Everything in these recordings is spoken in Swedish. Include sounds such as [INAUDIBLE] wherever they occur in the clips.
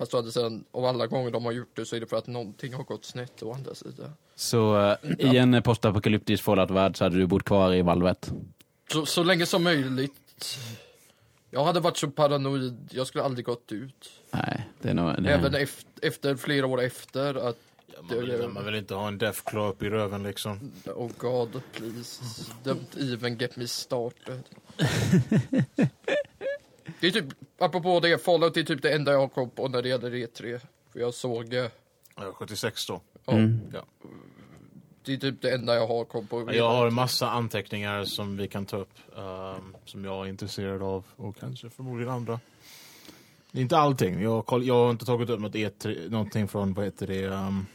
Fast å andra sidan, av alla gånger de har gjort det så är det för att någonting har gått snett å andra sidan. Så eh, i en postapokalyptisk Fallout-värld så hade du bott kvar i valvet? Så, så länge som möjligt. Jag hade varit så paranoid, jag skulle aldrig gått ut. Nej, det är nog... Det Även efter, efter flera år efter att, Ja, man, vill, man vill inte ha en Deathclaw upp i röven liksom. oh god please, don't even get me started. [LAUGHS] det är typ, apropå det, Fallout är typ det enda jag har koll på när det gäller E3. För jag såg, eh, Ja, 76 då. ja, Mm. Ja. det är typ det enda jag har koll på. Jag har en massa anteckningar som vi kan ta upp. ehm, som jag är intresserad av och kanske förmodligen andra. Inte allting. Jag, jag har inte tagit upp något E3, någonting från, vad heter det, um,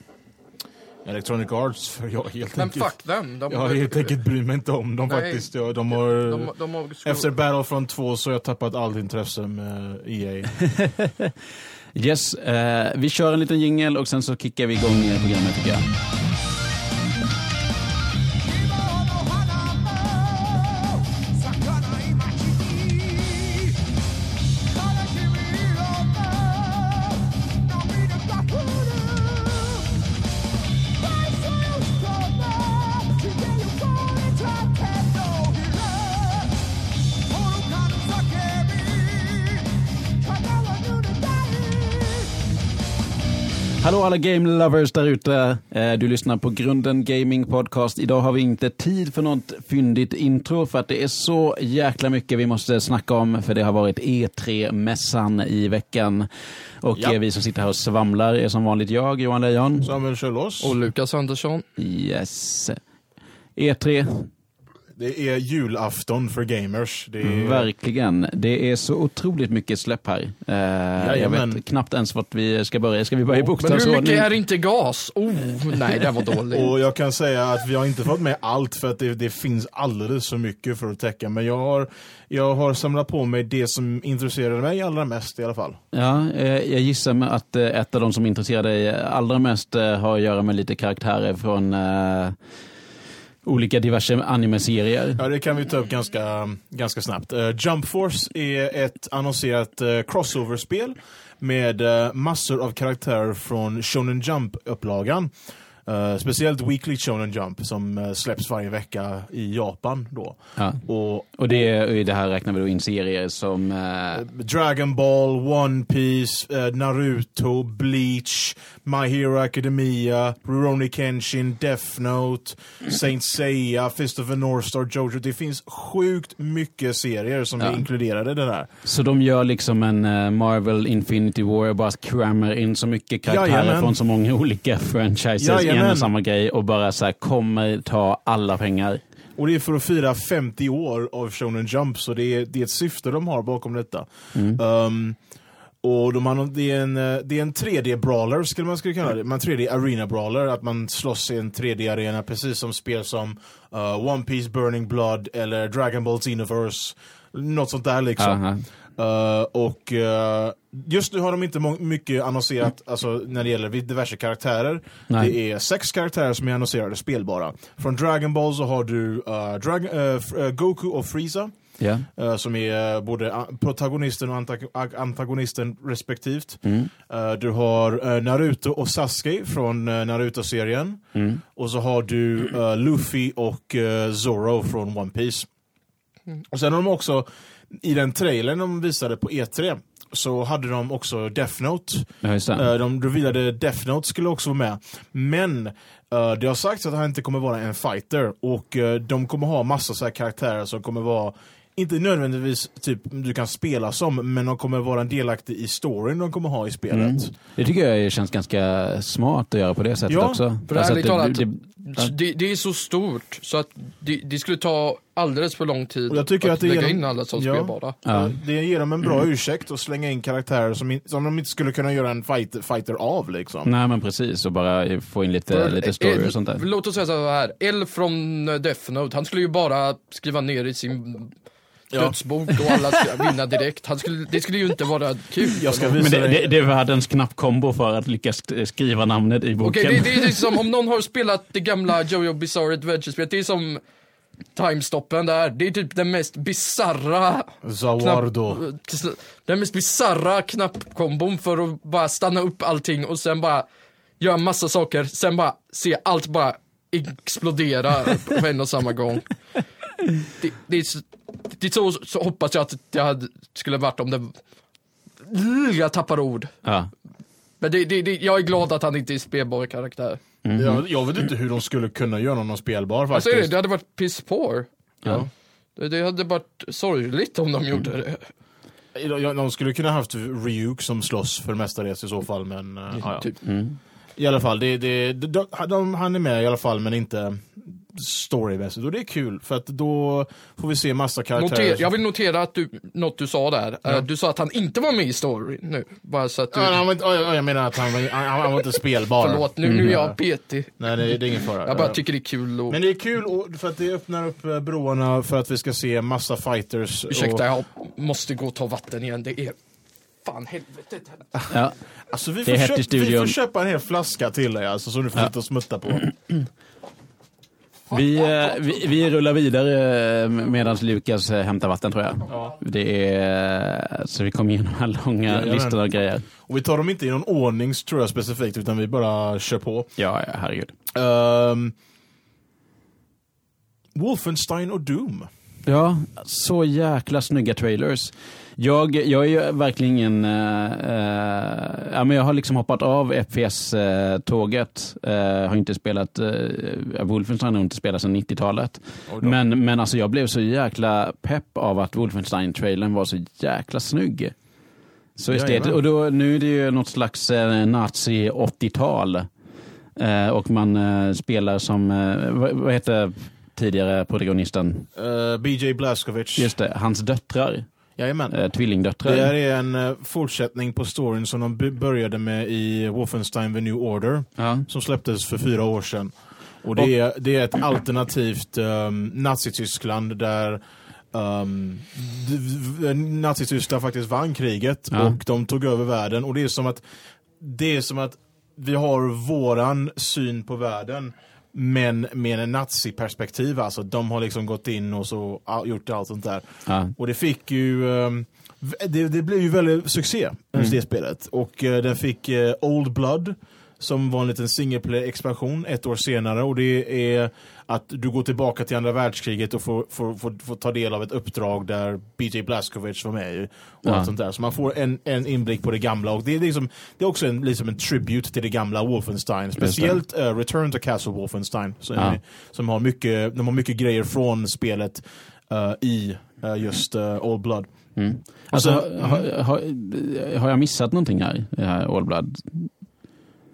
Electronic Arts. För jag helt Men enkelt, fuck them. De, jag har helt enkelt bryr mig inte om dem Nej. faktiskt. Ja, de har, de, de har efter Battlefront 2 så har jag tappat allt intresse med EA. [LAUGHS] Yes, eh, vi kör en liten jingel och sen så kickar vi igång programmet tycker jag. Alla game lovers där ute. Eh, Du lyssnar på Grunden Gaming Podcast. Idag har vi inte tid för något fyndigt intro för att det är så jäkla mycket vi måste snacka om för det har varit E3-mässan i veckan. Och Ja. eh, vi som sitter här och svamlar är som vanligt jag, Johan Lejon. Samuel loss. Och Lukas Andersson. Yes. E3, Det är julafton för gamers. Det är, verkligen. Det är så otroligt mycket släpp här. Eh, jag vet knappt ens vart vi ska börja. Ska vi börja i Men hur bokstavsordning? mycket är inte gas? Oh, nej den var dålig. Och jag kan säga att vi har inte fått med allt för att det, det finns alldeles för mycket för att täcka. Men jag har, jag har samlat på mig det som intresserar mig allra mest i alla fall. Ja, eh, jag gissar med att eh, ett av de som intresserar dig allra mest eh, har att göra med lite karaktärer från eh, olika diverse animeserier. Ja, det kan vi ta upp ganska, ganska snabbt. Uh, Jump Force är ett annonserat uh, crossover-spel med uh, massor av karaktärer från Shonen Jump-upplagan. Eh, speciellt Weekly Shonen Jump som eh, släpps varje vecka i Japan då. Ja. Och Och det, i det här räknar vi då in serier som... eh, Dragon Ball, One Piece, Naruto, Bleach, My Hero Academia, Rurouni Kenshin, Death Note, Saint Seiya, Fist of the North Star, Jojo. Det finns sjukt mycket serier som Ja. är inkluderade i det där. så de gör liksom en Marvel Infinity War och bara crammar in så mycket karaktärer Jajamän. från så många olika franchises en och samma grej och bara så här kommer ta alla pengar. Och det är för att fira 50 år av Shonen Jump, så det är, det är ett syfte de har bakom detta. Mm. Um, och de har, det, är en, eh, det är en 3D-brawler, skulle man skulle kalla det. Man 3D-arena-brawler, att man slåss i en 3D-arena, precis som spel som uh, One Piece Burning Blood eller Dragon Ball Xenoverse. Något sånt där liksom. Aha. Uh, och uh, just nu har de inte mycket annonserat alltså, när det gäller diverse karaktärer. Nej. Det är sex karaktärer som är annonserade spelbara. Från Dragon Ball så har du uh, Drag- uh, uh, Goku och Frieza. Ja. uh, som är uh, både protagonisten och anta- ag- antagonisten respektivt. Mm. Uh, du har uh, Naruto och Sasuke från uh, Naruto-serien. Mm. Och så har du uh, Luffy och uh, Zoro från One Piece. Och sen har de också, i den trailern de visade på E3, så hade de också Death Note. Ja. Uh, de revealade Death Note skulle också vara med. Men uh, det har sagts att han inte kommer vara en fighter. Och uh, de kommer ha massa så karaktärer som kommer vara inte nödvändigtvis typ du kan spela som, men de kommer vara en delaktig i storyn de kommer ha i spelet. Mm. Det tycker jag känns ganska smart att göra på det sättet Ja, också. för Alltså att talat- det, det, Det, det är så stort så att det, det skulle ta alldeles för lång tid jag tycker att det lägga ger in dem- alla som Ja. spelbara. Ja. Det ger dem en bra ursäkt att slänga in karaktärer som, in, som de inte skulle kunna göra en fight, fighter av. Liksom. Nej men precis, och bara få in lite, För lite story L- och sånt där. Låt oss säga så här, L från eh, Death Note, han skulle ju bara skriva ner i sin Ja. dödsbok och alla ska vinna direkt. Han skulle, det skulle ju inte vara kul. Jag Men det, det, det är världens knappkombo för att lyckas skriva namnet i boken. Okej, det, det är [LAUGHS] liksom om någon har spelat det gamla Jojo Bizarre Adventure-spelet, det är som timestoppen där, det är typ den mest bisarra Zawardo. den mest bisarra knappkombon för att bara stanna upp allting och sen bara göra massa saker, sen bara se allt bara explodera på en och samma gång. Det, det är, så, det så, så hoppas jag att det hade, skulle varit om det... Jag tappar ord. Ja. Men det, det, det, jag är glad att han inte är spelbar karaktär. Jag, jag vet inte hur de skulle kunna göra honom spelbar Alltså faktiskt. det, det hade varit piss poor. Ja. Det, det hade varit sorgligt om de gjorde det. Ja, De skulle kunna haft Ryuk som slåss för mestadels i så fall, men... eh, ja, ja. Typ. I alla fall, det, det, de, de, han är med i alla fall, men inte storymässigt. Och det är kul, för att då får vi se massa karaktärer. Noter, jag vill notera att du, något du sa där. Eh, Du sa att han inte var med i story nu. Bara så att du... Ja, han var inte, ja, ja, jag menar att han, var- han, han var inte spelbar. Förlåt, nu, nu är jag petig. Nej, det, det är ingen fara. Jag bara tycker det är kul och... Men det är kul och, för att det öppnar upp eh, broarna för att vi ska se massa fighters. Ursäkta, och, jag måste gå och ta vatten igen. Det är fan helvetet. Ja. alltså, vi, Det är får hett i köp, vi får köpa en hel flaska till dig alltså, som du får sitta och smutta på. [CLEARS THROAT] Vi, eh, vi, vi rullar vidare medan Lukas eh, hämtar vatten tror jag. Ja. Det är, så vi kommer igenom här långa Jajamän. listan av grejer. Och vi tar dem inte i någon ordning tror jag specifikt, utan vi bara kör på. Ja, ja, herregud. Ehm, Wolfenstein och Doom. Ja, så jäkla snygga trailers. Jag, jag är ju verkligen ingen... eh, eh, ja, men jag har liksom hoppat av FPS-tåget. Uh, har inte spelat... Uh, Wolfenstein har inte spelat sedan 90-talet. Oj då. Men, men alltså jag blev så jäkla pepp av att Wolfenstein-trailern var så jäkla snygg. Så estetiskt. Och då, nu är det ju något slags eh, nazi-80-tal. Eh, och man eh, spelar som, eh, vad, vad heter tidigare protagonisten? Eh, BJ Blazkowicz. Just det, hans döttrar. Jajamän. Eh, tvillingdöttrar. Det här är en eh, fortsättning på storyn som de började med i Wolfenstein The New Order, Ja. som släpptes för fyra år sedan. Och det, är, det är ett alternativt um, Nazityskland där um, Nazityskland faktiskt vann kriget Ja. och de tog över världen. Och det är som att det är som att vi har våran syn på världen men med en naziperspektiv, alltså de har liksom gått in och så gjort allt sånt där. Ja. Och det fick ju, ehm, det, det blev ju väldigt succé, Mm. det spelet. Och eh, den fick eh, Old Blood, som var en liten single play expansion ett år senare. Och det är att du går tillbaka till andra världskriget och får, får, får, får ta del av ett uppdrag där BJ Blazkowicz var med i. Och Ja. allt sånt där. Så man får en, en inblick på det gamla. Och det är, liksom, det är också en, liksom en tribute till det gamla Wolfenstein. Speciellt eh, Return to Castle Wolfenstein. Som, Ja. som har mycket, de har mycket grejer från spelet eh, i eh, just Old Blood. Mm. Alltså, så- har, har, har jag missat någonting här i det här All Blood?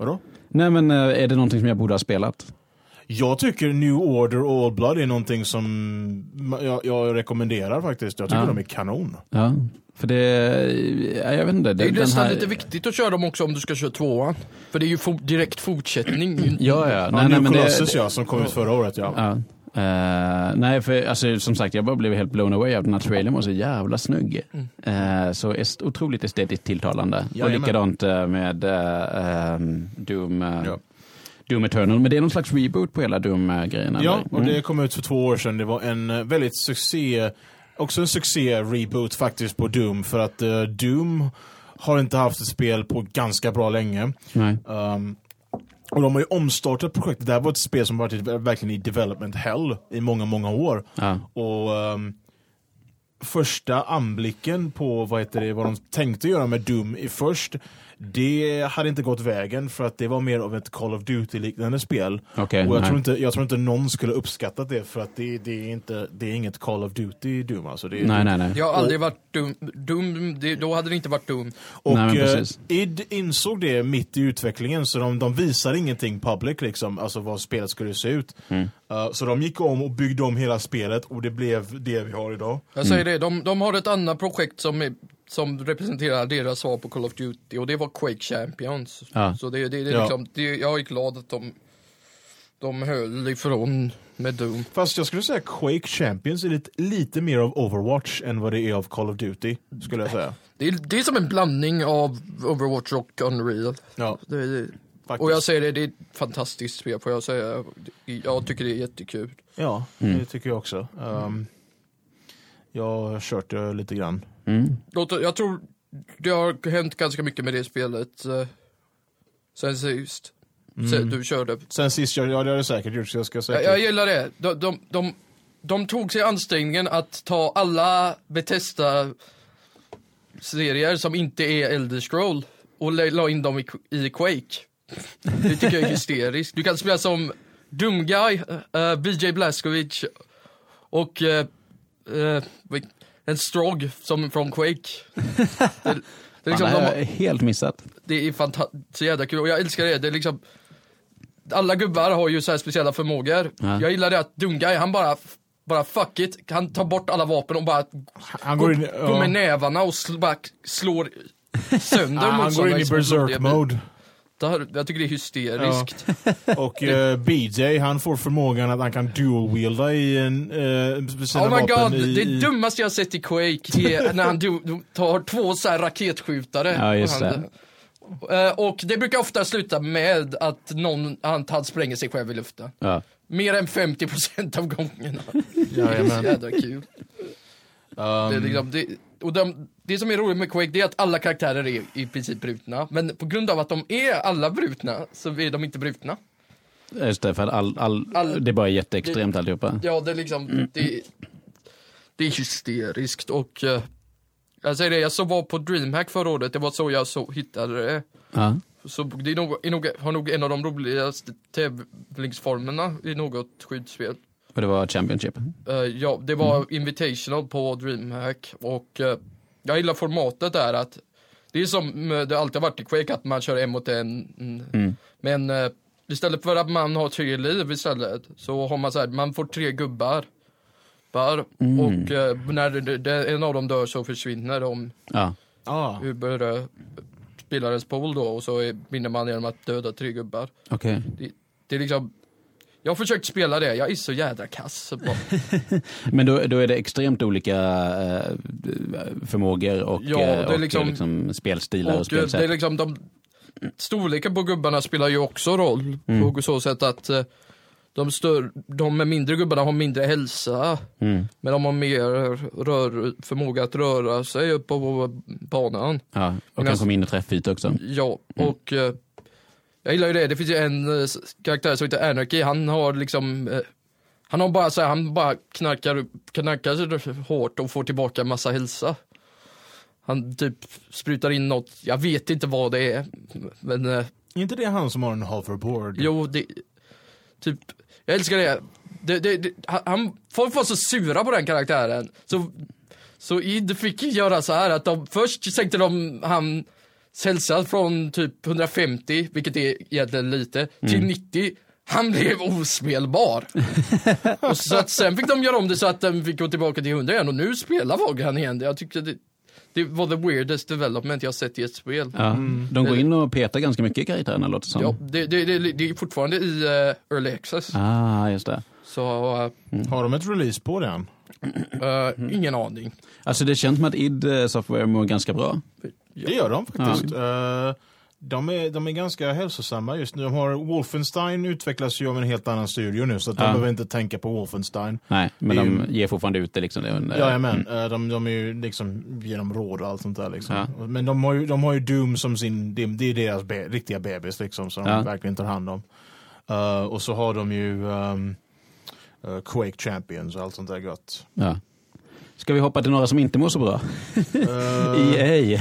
Vadå? Nej, men eh, är det någonting som jag borde ha spelat? Jag tycker New Order och Old Blood är någonting som jag, jag rekommenderar faktiskt. Jag tycker Ja. de är kanon. Ja, för det... ja, Jag vet inte. Det är ju den nästan här- lite viktigt att köra dem också om du ska köra tvåan. För det är ju fo- direkt fortsättning. Ja, ja. Ja, Nej, nej, New men Colossus det, ja, som kom ut förra året ja. ja. Eh, nej, för alltså, som sagt, jag bara blev helt blown away av den här trailern var så jävla snygg. Eh, så est, otroligt estetiskt tilltalande. Och Jajamän. likadant eh, med ehm, Doom, Ja. Doom Eternal. Men det är någon slags reboot på hela Doom-grejen? Ja, eller? och Mm. det kom ut för två år sedan. Det var en väldigt succé, också en succé-reboot faktiskt på Doom. För att Doom har inte haft ett spel på ganska bra länge. Nej. Um, och de har ju omstartat projektet. Det här var ett spel som varit verkligen i development hell i många, många år. Ja. Och ehm, första anblicken på vad, heter det, vad de tänkte göra med Doom i först, det hade inte gått vägen för att det var mer av ett Call of Duty-liknande spel. Okej, och jag nej. tror, inte, jag tror inte någon skulle uppskattat det för att det, det, är, inte, det är inget Call of Duty Doom. Alltså. Det är, nej, nej, nej. Det har aldrig varit dum. dum det, då hade det inte varit dum. Och Nej, eh, id insåg det mitt i utvecklingen så de, de visar ingenting public liksom, alltså vad spelet skulle se ut. Mm. Eh, så de gick om och byggde om hela spelet och det blev det vi har idag. Jag säger det, de, de har ett annat projekt som, är, som representerar deras svar på Call of Duty och det var Quake Champions. Ja. Så det, det, det är Ja. liksom, det, jag är glad att de, de höll ifrån med Doom. Fast jag skulle säga Quake Champions är lite, lite mer av Overwatch än vad det är av Call of Duty, skulle jag säga. Det är, det är som en blandning av Overwatch och Unreal. Ja. Det, det, faktiskt. Och jag säger det, det är ett fantastiskt spel får jag säga. Jag tycker det är jättekul. Ja, Mm. det tycker jag också. Um, jag har kört det lite grann. Mm. Jag tror det har hänt ganska mycket med det spelet eh, sen sist. Sen du körde. Sen sist, jag, ja det har det säkert gjort, så jag ska Jag, säkert... jag gillar det. De, de, de, de tog sig ansträngningen att ta alla Bethesda serier som inte är Elder Scroll och la, in dem i, i Quake. Det tycker jag är hysteriskt. Du kan spela som Doomguy, uh, BJ Blazkowicz och eh, eh, en Strog som från Quake. [LAUGHS] Det, det, är liksom, Fan, det har de, jag helt missat. det är fantastiskt, så jävla kul och jag älskar det. Det är liksom alla gubbar har ju så här speciella förmågor. Ja. Jag gillar det att Dungai, han bara, bara fuck it, han tar bort alla vapen och bara Han går, går in, går ja. med nävarna och sl, bara slår sönder [LAUGHS] Ah, han går in i som det- det här- Jag tycker det är hysteriskt. [LAUGHS] Och eh, BJ, han får förmågan att han kan dual-wielda i en, sina Oh my vapen god, i, det i, dummaste jag har sett i Quake är [LAUGHS] när han du, tar två så här raketskjutare. Ja, just Och han- Eh, Och det brukar ofta sluta med att någon, han, han spränger sig själv i luften. Ja. Mer än 50% av gångerna. Så Jajamän. jävla kul. Det, är Um, liksom, det, och de, det som är roligt med Quake det är att alla karaktärer är i princip brutna. Men på grund av att de är alla brutna så är de inte brutna. Just det, för att all, all, All- det är bara jätteextremt alltihopa. Ja, det är liksom, det, det är hysteriskt och eh, jag säger det, jag så var på DreamHack förra året, det var så jag så hittade det. Ja. Så det är nog, är nog, har nog en av de roligaste tävlingsformerna i något skyddsspel. Och det var Championship. Eh, ja, det var Invitational på DreamHack och eh, jag gillar formatet där att det är som eh, det alltid har varit i Quake att man kör en mot en. mm. Men eh, istället för att man har tre liv istället så har man så här, man får tre gubbar. Bar, Mm. Och eh, när det, det, en av dem dör så försvinner de Ja. ah, ur spelarens pool då och så vinner man genom att döda tre gubbar. Okej. Det är liksom jag har försökt spela det, jag är så jädra kass. [LAUGHS] Men då, då är det extremt olika eh, förmågor och, Ja, eh, och liksom- liksom spelstilar och, Och eh, det är spelsätt. liksom de, storleken på gubbarna spelar ju också roll Mm. på så sätt att eh, de, stör, de med mindre gubbarna har mindre hälsa, Mm. men de har mer rör, förmåga att röra sig upp på banan. Ja, och Medan- kanske mindre träffyta också. Ja, Mm. och eh, jag gillar ju det. Det finns ju en eh, karaktär som heter Anarchy, han har liksom eh, han har bara så här, han bara knarkar, knarkar sig hårt och får tillbaka massa hälsa. Han typ sprutar in något, jag vet inte vad det är. Men eh, är inte det han som har en hoverboard? jo, det, typ, jag älskar det. det, det, det han- folk var så sura på den karaktären. Så, så id fick göra så här att de, först sänkte de han hälsa från typ 150, vilket är egentligen lite, till 90. Han blev ospelbar. [LAUGHS] och så att sen fick de göra om det så att den fick gå tillbaka till 100 igen och nu spelar folk han igen. Jag tyckte det, det var the weirdest development jag sett i ett spel. Ja. De går in och petar ganska mycket i karaktärerna låter det som. Ja, det, det, det, det är fortfarande i uh, early access. Ah, just det. Så, Har de ett release på den? Uh, ingen aning. Alltså det känns som att id eh, Software mår ganska bra. Det gör de faktiskt. Eh, de, är, de är ganska hälsosamma just nu. De har, Wolfenstein utvecklas ju av en helt annan studio nu, så att de Ja. behöver inte tänka på Wolfenstein. Nej, men de ger fortfarande ut det liksom. Det Jajamän, eh, de, de är ju liksom, ger dem råd och allt sånt där liksom. Ja. Men de har, ju, de har ju Doom som sin, det, är deras be, riktiga bebis liksom, som Ja. de verkligen tar hand om. Eh, och så har de ju um, Quake Champions och allt sånt där gott. Ja. Ska vi hoppa till några som inte mår så bra? Eh, [LAUGHS] EA.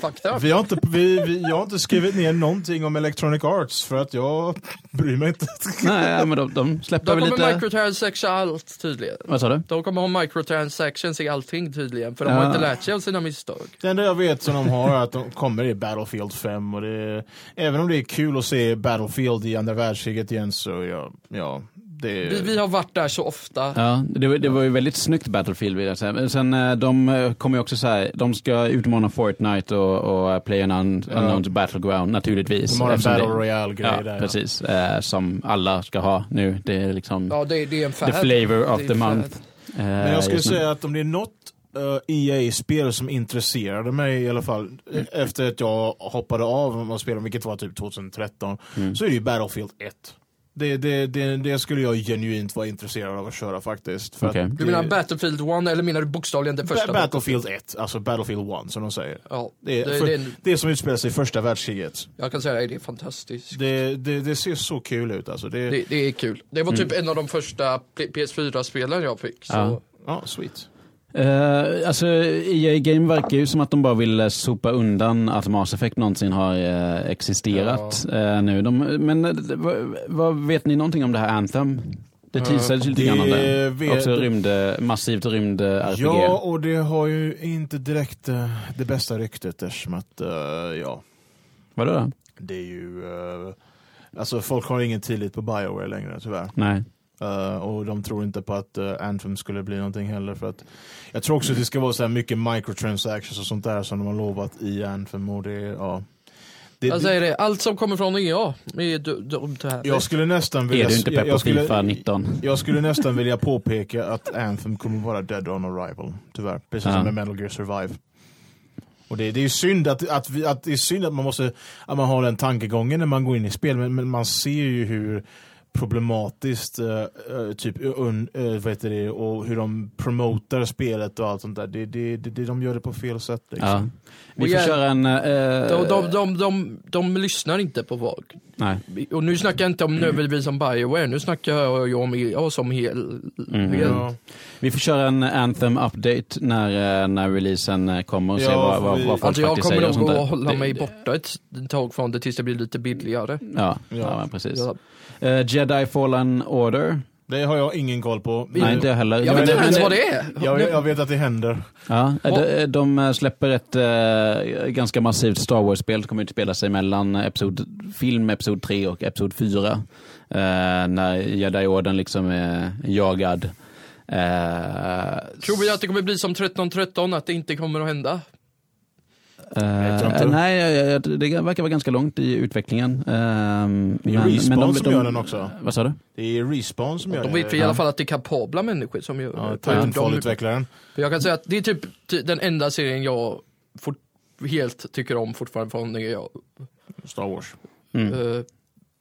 Fakta. vi har inte, vi, vi, jag har inte skrivit ner någonting om Electronic Arts för att jag bryr mig inte. Nej, men de, de släppte De väl kommer lite... microtransaction allt tydligen. Vad sa du? De kommer ha microtransactions i allting tydligen, för de Ja. har inte lärt sig av sina misstag. Det enda jag vet som de har är att de kommer i Battlefield 5 och det är, även om det är kul att se Battlefield i andra världskriget igen så ja, ja det Vi, vi har varit där så ofta. Ja, det var, det var ju väldigt snyggt Battlefield vill jag säga. Men sen eh, de eh, kommer ju också säga, de ska utmana Fortnite och, och eh, Play Unknown, Ja. Unknown's Battleground naturligtvis. de har en Battle Royale-grej Ja, där. ja. precis. Eh, som alla ska ha nu. Det är liksom Ja, det, det är en fad. the flavor of the month. eh, Men jag skulle nu. säga att om det är något EA-spel som intresserade mig i alla fall. Mm. Efter att jag hoppade av och spelade, vilket var typ 2013, Mm. så är det ju Battlefield 1. Det, det, det, det skulle jag genuint vara intresserad av att köra faktiskt. För att Du menar Battlefield 1 eller menar du bokstavligen det första? Ba- Battlefield 1, alltså Battlefield 1 som de säger. Ja, Det är, det, för, det, det som utspelar sig i första världskriget. jag kan säga det, det är fantastiskt. Det, det, det ser så kul ut alltså. Det, Det, det är kul. Det var typ en av de första P- PS4-spelen jag fick. Så. Ja. Ja, sweet. Eh, alltså, EA Game verkar ju som att de bara vill eh, sopa undan att Mass Effect någonsin har eh, existerat eh, nu. De, men vad, vet ni någonting om det här Anthem? Det teasades lite grann om det. vet- Också rymd, eh, massivt rymd RPG. Ja, och det har ju inte direkt det bästa ryktet eftersom att, ja, Vadå då? det är ju... alltså folk har ingen tillit på Bioware längre tyvärr. Nej. Eh, och de tror inte på att uh, Anthem skulle bli någonting heller. För att, jag tror också att det ska vara så här mycket microtransactions och sånt där som de har lovat i Anthem. Och det, ja. det, Jag säger det, allt som kommer från EA är du- dumt här. jag skulle nästan vilja... Är du inte jag- pepp på jag skulle- Fifa 19? Jag skulle nästan vilja påpeka att Anthem kommer vara dead on arrival, tyvärr. Precis Ja. som med Metal Gear Survive. Och det, det är ju synd att, att, vi, att, det är synd att man måste att man har den tankegången när man går in i spel, men, men man ser ju hur problematiskt eh, eh, typ un, uh, vad heter det, och hur de promotar spelet och allt sånt där. Det, det, det, de gör det på fel sätt. Liksom. Ja. Vi Och får jag- köra en... eh, De, de, de, de, de lyssnar inte på folk. Nej. Och nu snackar jag inte om nödvändigtvis om Bioware, nu snackar jag om EA som hel... Mm. hel Ja. Vi får köra en Anthem-update när, eh, när releasen eh, kommer och se Ja, vad, vad, vi- vad folk Alltså jag faktiskt kommer nog att hålla Det- mig borta ett ett tag från det tills det blir lite billigare. Ja, ja. Ja. men precis. Ja. Eh, Jedi Fallen Order. Det har jag ingen koll på. Nej, inte jag heller. Jag vet inte men- ens vad det är. Jag, jag vet att det händer. Ja, Vad- de, de släpper ett eh, ganska massivt Star Wars-spel som kommer att spela sig mellan episod, film Episod 3 och Episod 4. Eh, när Jedi-orden liksom är jagad. Eh, Tror vi att det kommer bli som 1313, att det inte kommer att hända? Eh, nej, det verkar vara ganska långt i utvecklingen. Eh, Det är men- Respawn men de- som de- gör den också. Vad sa du? Det är Respawn som gör De det. vet i alla fall att det är kapabla människor som gör Ja, det. Titanfall-utvecklaren. Jag kan säga att det är typ ty- den enda serien jag fort, helt tycker om fortfarande från när jag... Star Wars. Mm. eh,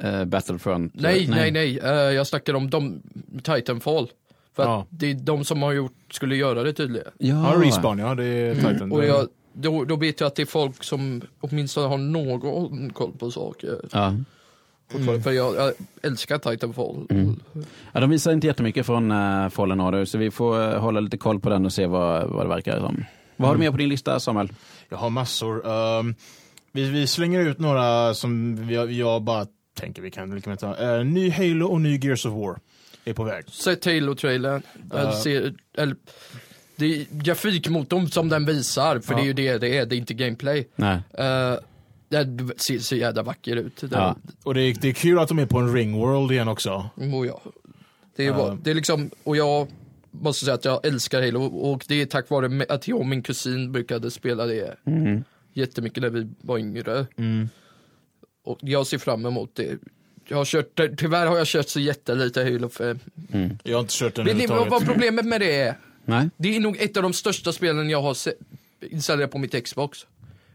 Eh, Battlefront? nej, nej, nej, Eh, jag snackar om de, Titanfall. För Ja. att det är de som har gjort, skulle göra det tydligen. Ja, Ja, Respawn ja, det är Titan. Och jag, då, då vet jag att det är folk som åtminstone har någon koll på saker. Ja. fortfarande. För jag, jag älskar Titanfall. Mm. Ja, de visar inte jättemycket från uh, Fallen Order, så vi får eh, hålla lite koll på den och se vad, vad det verkar som. Vad har du med på din lista, Samuel? Jag har massor. Ehm, vi, vi slänger ut några som jag, jag bara tänker vi kan, ta. Eh, ny Halo och ny Gears of War är på väg. Sett Halo-trailern. Eller, det är grafikmotorn som den visar, för Ja. det är ju det det är, det är inte gameplay. Nej. Uh, det ser så jävla vacker ut. Den, Ja. Och det är, det är kul att de är på en Ringworld igen också. Och ja. Det är, bara, det är liksom, och jag måste säga att jag älskar Halo och det är tack vare att jag och min kusin brukade spela det Mm. jättemycket när vi var yngre. Mm. Och jag ser fram emot det. Jag har kört, tyvärr har jag kört så jättelite Halo 5. Mm. Jag har inte kört den Vet ni vad problemet med det är? Nej. Det är nog ett av de största spelen jag har installerat på mitt Xbox.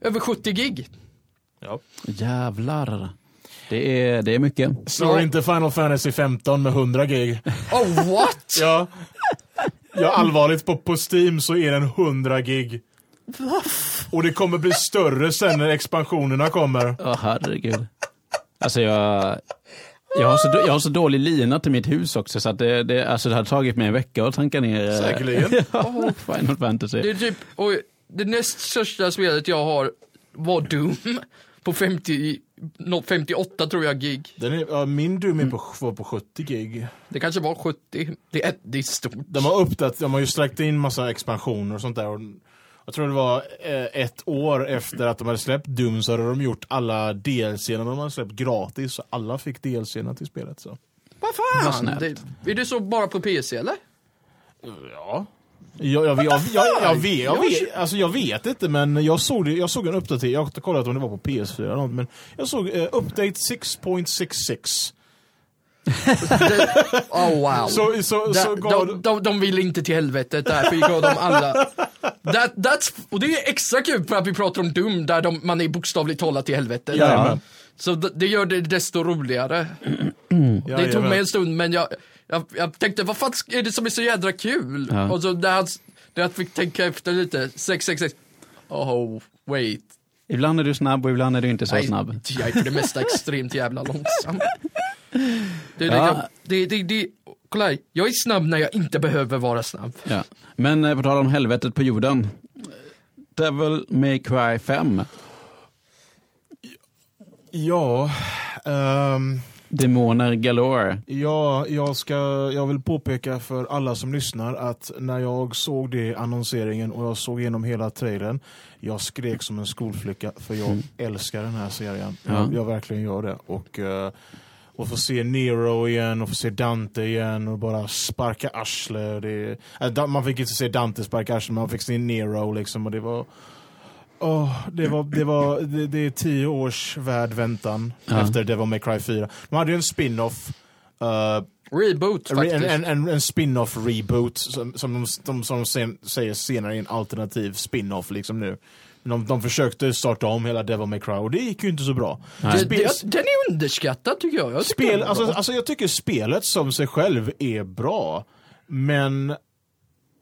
Över 70 gig. Ja. Jävlar. Det är, det är mycket. Slår Ja. inte Final Fantasy 15 med 100 gig. [LAUGHS] Oh what? Ja. Ja, allvarligt, på, på Steam så är den 100 gig. Och det kommer bli större sen när expansionerna kommer. Åh herregud. Alltså jag... Jag har, så, jag har så dålig lina till mitt hus också så att det, det, alltså det har tagit mig en vecka att tanka ner eh, Säkerligen. [LAUGHS] ja, Final Fantasy. Det är typ, och det näst största spelet jag har var Doom. På 50, nå- 58 tror jag gig. Den är, ja, min Doom är på, var på 70 gig. Det kanske var 70. Det är, det är stort. De har uppdaterat, de har ju släckt in massa expansioner och sånt där. Och jag tror det var eh, ett år efter att de hade släppt Doom så hade de gjort alla DLC-erna de hade släppt gratis. Så alla fick DLC-erna till spelet. Så. Vad Vad fan? snällt. Det, är det så bara på PC eller? Ja. Jag, jag, jag, jag, jag, vet, jag, vet, alltså jag vet inte men jag såg, det, jag såg en uppdatering, jag har kollat om det var på PS4 eller något, men jag såg eh, update 6.66. [LAUGHS] Oh wow. Så, så, så de, gav, de, de, de vill inte till helvetet, därför gav de alla That, that's, och det är extra kul för att vi pratar om Doom där de, man är bokstavligt talat i helvetet. Jajamän. Så det, det gör det desto roligare. [CLEARS THROAT] Det tog mig en stund men jag, jag, jag tänkte vad fan är det som är så jädra kul? Ja. Och så där, där jag fick tänka efter lite, 666, oh wait. Ibland är du snabb och ibland är du inte så Nej, snabb. Jag är för det mesta extremt jävla långsam. Det, är Ja. det, det, det, kolla här, jag är snabb när jag inte behöver vara snabb. Ja. Men eh, på tal om helvetet på jorden. Devil May Cry 5. Ja, ehm, Demoner galore. ja jag, ska, jag vill påpeka för alla som lyssnar att när jag såg det annonseringen och jag såg igenom hela trailern, jag skrek som en skolflicka för jag älskar den här serien. Ja. Jag, jag verkligen gör det. Och, eh, och få se Nero igen och få se Dante igen och bara sparka arsle. Det, äh, man fick inte se Dante sparka arsle, man fick se Nero liksom och det var Åh, det, var, det, var, det, det är tio års värd väntan Ja. efter Devil May Cry 4. De hade ju en spin-off, eh, Reboot re, faktiskt. en, en, en, en spin-off reboot som, som de, som de sen, säger senare är en alternativ spin-off liksom nu. De, de försökte starta om hela Devil May Cry och det gick ju inte så bra. Spel- den är underskattad tycker jag. jag tycker Spel, alltså, alltså jag tycker spelet som sig själv är bra, men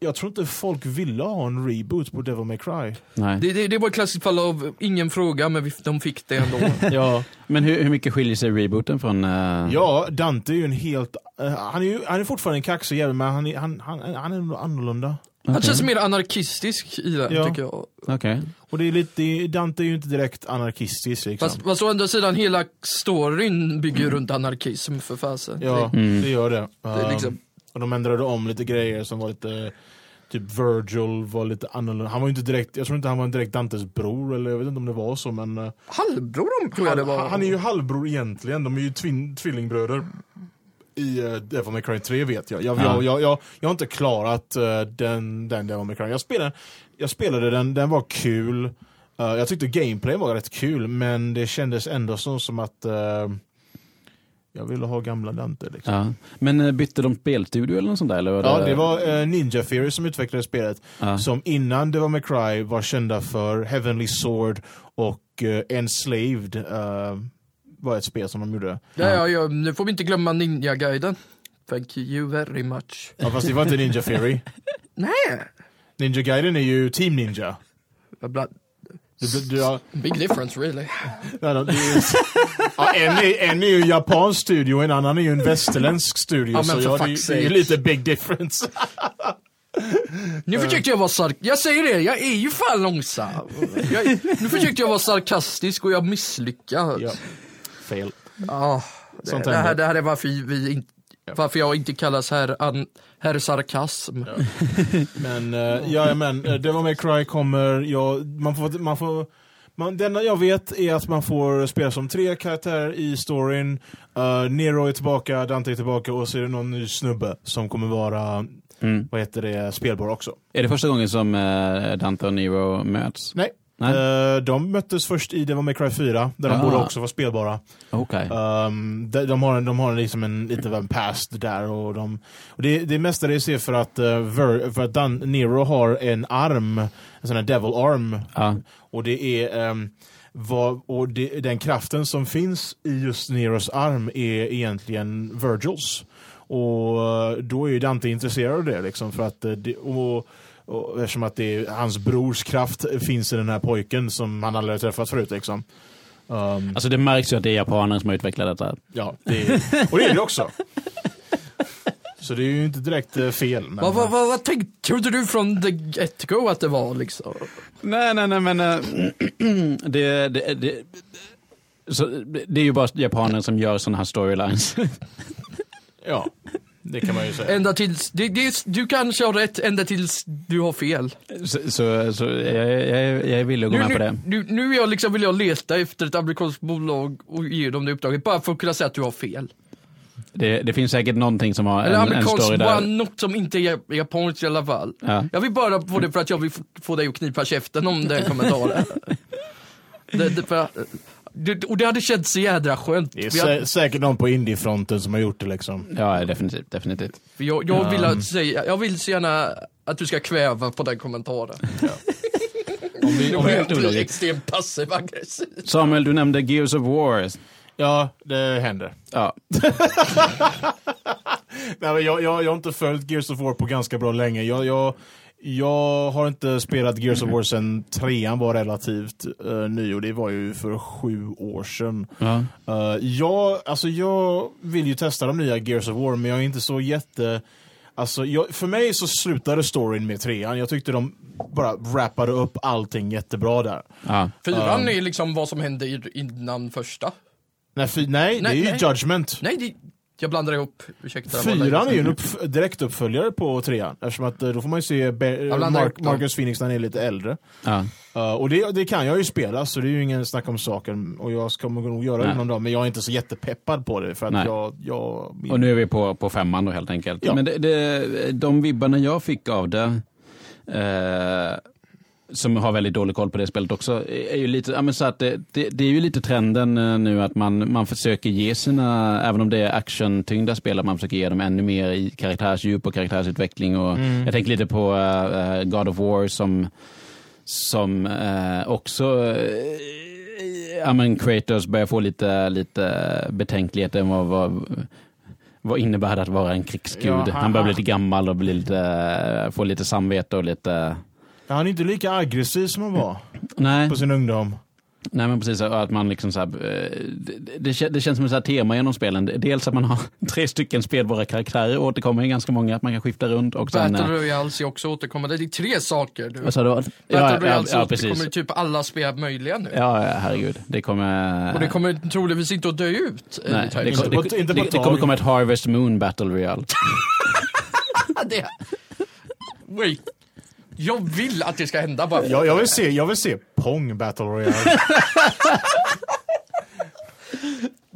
jag tror inte folk ville ha en reboot på Devil May Cry. Nej. det, det, det var ett klassiskt fall av ingen fråga, men vi, de fick det ändå. [LAUGHS] Ja, Men hur, hur mycket skiljer sig rebooten från... eh, ja Dante är ju en helt... eh, han, är ju, han är fortfarande en kaxig jävel, men han är, han, han, han är annorlunda. Han okej. känns mer anarkistisk i den, Ja. tycker jag. Okej. Och det är lite, Dante är ju inte direkt anarkistisk liksom. Fast, fast å andra sidan, hela storyn bygger ju runt anarkism för fasen. ja, Mm. det gör det. Det, är liksom, Um, och de ändrade om lite grejer som var lite... Typ Virgil var lite annorlunda. Han var ju inte direkt, jag tror inte han var direkt Dantes bror, eller jag vet inte om det var så men... eh, halvbror tror jag det var. Han, han är ju halvbror egentligen, de är ju twin, tvillingbröder. I uh, Devil May Cry 3 vet jag. Jag, Ja. jag, jag, jag, jag har inte klarat eh, den, den Devil May Cry. Jag spelade, jag spelade den, den var kul. Eh, jag tyckte gameplay var rätt kul, men det kändes ändå som, som att jag ville ha gamla Dante. Liksom. Ja. Men bytte de spelstudio eller något sånt där? Eller var Ja, det var Ninja Theory som utvecklade spelet. Ja. Som innan Devil May Cry var kända för Heavenly Sword och uh, Enslaved. Var ett spel som de gjorde. Ja, ja, ja, nu får vi inte glömma Ninja-guiden. Thank you very much. Ja, fast det var inte Ninja Theory. [LAUGHS] Nej! Ninja Gaiden är ju Team Ninja. Bland- Du, du, du, har- Big difference really. nej, är, ju- ja, en, är, en är ju en japansk studio, en annan är ju en västerländsk studio. Ja, så ja, det, fuck's det är lite big difference. Nu försökte jag vara sark... Jag säger det, jag är ju fan långsam. Jag, nu försökte jag vara sarkastisk och jag misslyckades. ja. Fel. Ja, det, det, här, det här är varför, vi varför jag inte kallas herr, an, herr sarkasm. [LAUGHS] Men, uh, ja, men uh, Devil May Cry kommer, ja, man får, man får man, det enda jag vet är att man får spela som tre karaktärer i storyn. Uh, Nero är tillbaka, Dante är tillbaka och så är det någon ny snubbe som kommer vara, Mm. vad heter det, spelbar också. Är det första gången som eh, Dante och Nero möts? Nej. Nej. Eh, de möttes först i Devil May Cry 4, där de Ah. borde också vara spelbara. Okej. Um, de, de har, de har liksom en, lite av en past där. Och, de, och det, det mesta det ser för att, Ver, för att Dan, Nero har en arm, en sån här devil arm. Ja. Och det är um, vad, och det, den kraften som finns i just Neros arm är egentligen Virgils. Och uh, då är ju Dante intresserad av det liksom för att och, och eftersom att det är, hans brors kraft finns i den här pojken som han aldrig har träffat förut liksom. Um, Alltså det märks ju att det är japaner som har utvecklat detta. Ja, det är, och det är det också. Så det är ju inte direkt eh, fel. Men, Vad, vad, vad, vad tänkte, trodde du från the get-go att det var liksom? Nej, nej, nej, men äh, [CLEARS THROAT] det, det, det, så, det är ju bara japaner som gör sådana här storylines. Ja, det kan man ju säga. Ända tills, det, det, du kanske har rätt ända tills du har fel. så så, så jag, jag, jag är villig att gå Nu, med på det. nu, nu är jag liksom, vill jag leta efter ett amerikanskt bolag och ge dem det uppdraget, bara för att kunna säga att du har fel. det. Det finns säkert någonting som har Eller en, en amerikanskt, story bara där. något som inte är japanskt i alla fall. Ja. Jag vill bara få det för att jag vill få- dig att knipa käften om den kommentaren. [LAUGHS] det, det, för, Det, och det hade känts så jädra skönt. Det är hade- sä säkert någon på indiefronten som har gjort det liksom. Ja, definitivt. definitivt. Jag, jag, vill att säga, jag vill så gärna att du ska kväva på den kommentaren. Om vi, om vi, bli ologiskt. extremt passiv aggressiv. Samuel, du nämnde Gears of War. ja, det händer. Ja, [LAUGHS] Nej, men jag, jag, jag har inte följt Gears of War på ganska bra länge. Jag, jag, jag har inte spelat Gears of War sedan trean var relativt uh, ny och det var ju för sju år sedan. ja. Uh, jag, alltså jag vill ju testa de nya Gears of War, men jag är inte så jätte... Alltså, jag, för mig så slutade storyn med trean. Jag tyckte de bara wrappade upp allting jättebra där. ja. Fyran är liksom vad som hände innan första. Nej, nej, Nej, det är ju nej. Judgment. Nej, det, jag blandar ihop. Ursäkta. Fyran är ju en upp, direkt uppföljare på trean. Eftersom att eh, då får man ju se Be- Mark. Marcus Phoenix när han är lite äldre. ja. Uh, och det, det kan jag ju spela, så det är ju ingen snack om saken. Och jag kommer nog göra det någon dag, men jag är inte så jättepeppad på det. För att jag... jag Och nu är vi på, på femman då helt enkelt. Ja. Men det, det, de vibbarna jag fick av det, eh, som har väldigt dålig koll på det spelet också, är ju lite, ja, men så att det, det, det är ju lite trenden eh, nu att man, man försöker ge sina, även om det är actiontyngda spel, att man försöker ge dem ännu mer i karaktärsdjup och karaktärsutveckling. Och Jag tänker lite på eh, God of War som, som eh, också eh, ja, men Kratos börjar få lite, lite betänkligheter. Vad, vad, vad innebär det att vara en krigsgud? Ja, han, han- börjar bli lite gammal och blir lite, får lite samvete och lite... Han är inte lika aggressiv som han var Nej, på sin ungdom. nej men precis. Att man liksom så här, eh, det, det, kän- det känns som ett så här tema genom spelen. Dels att man har [LAUGHS] tre stycken spelbara karaktärer, återkommer i ganska många, att man kan skifta runt. Och sen, Battle eh, Royals är också återkommande. Det är tre saker. Du. vad sa du? Battle Ja, ja, Royals ja, återkommer i precis. typ alla spel möjliga nu. Ja, ja, herregud. Det kommer... Och det kommer troligtvis inte att dö ut. Nej, anytime det, soon. det, det, det, kommer komma ett Harvest Moon Battle Royale. [LAUGHS] det. [LAUGHS] Wait. Jag vill att det ska hända bara. Jag, jag, vill se, jag vill se Pong Battle Royale. [LAUGHS]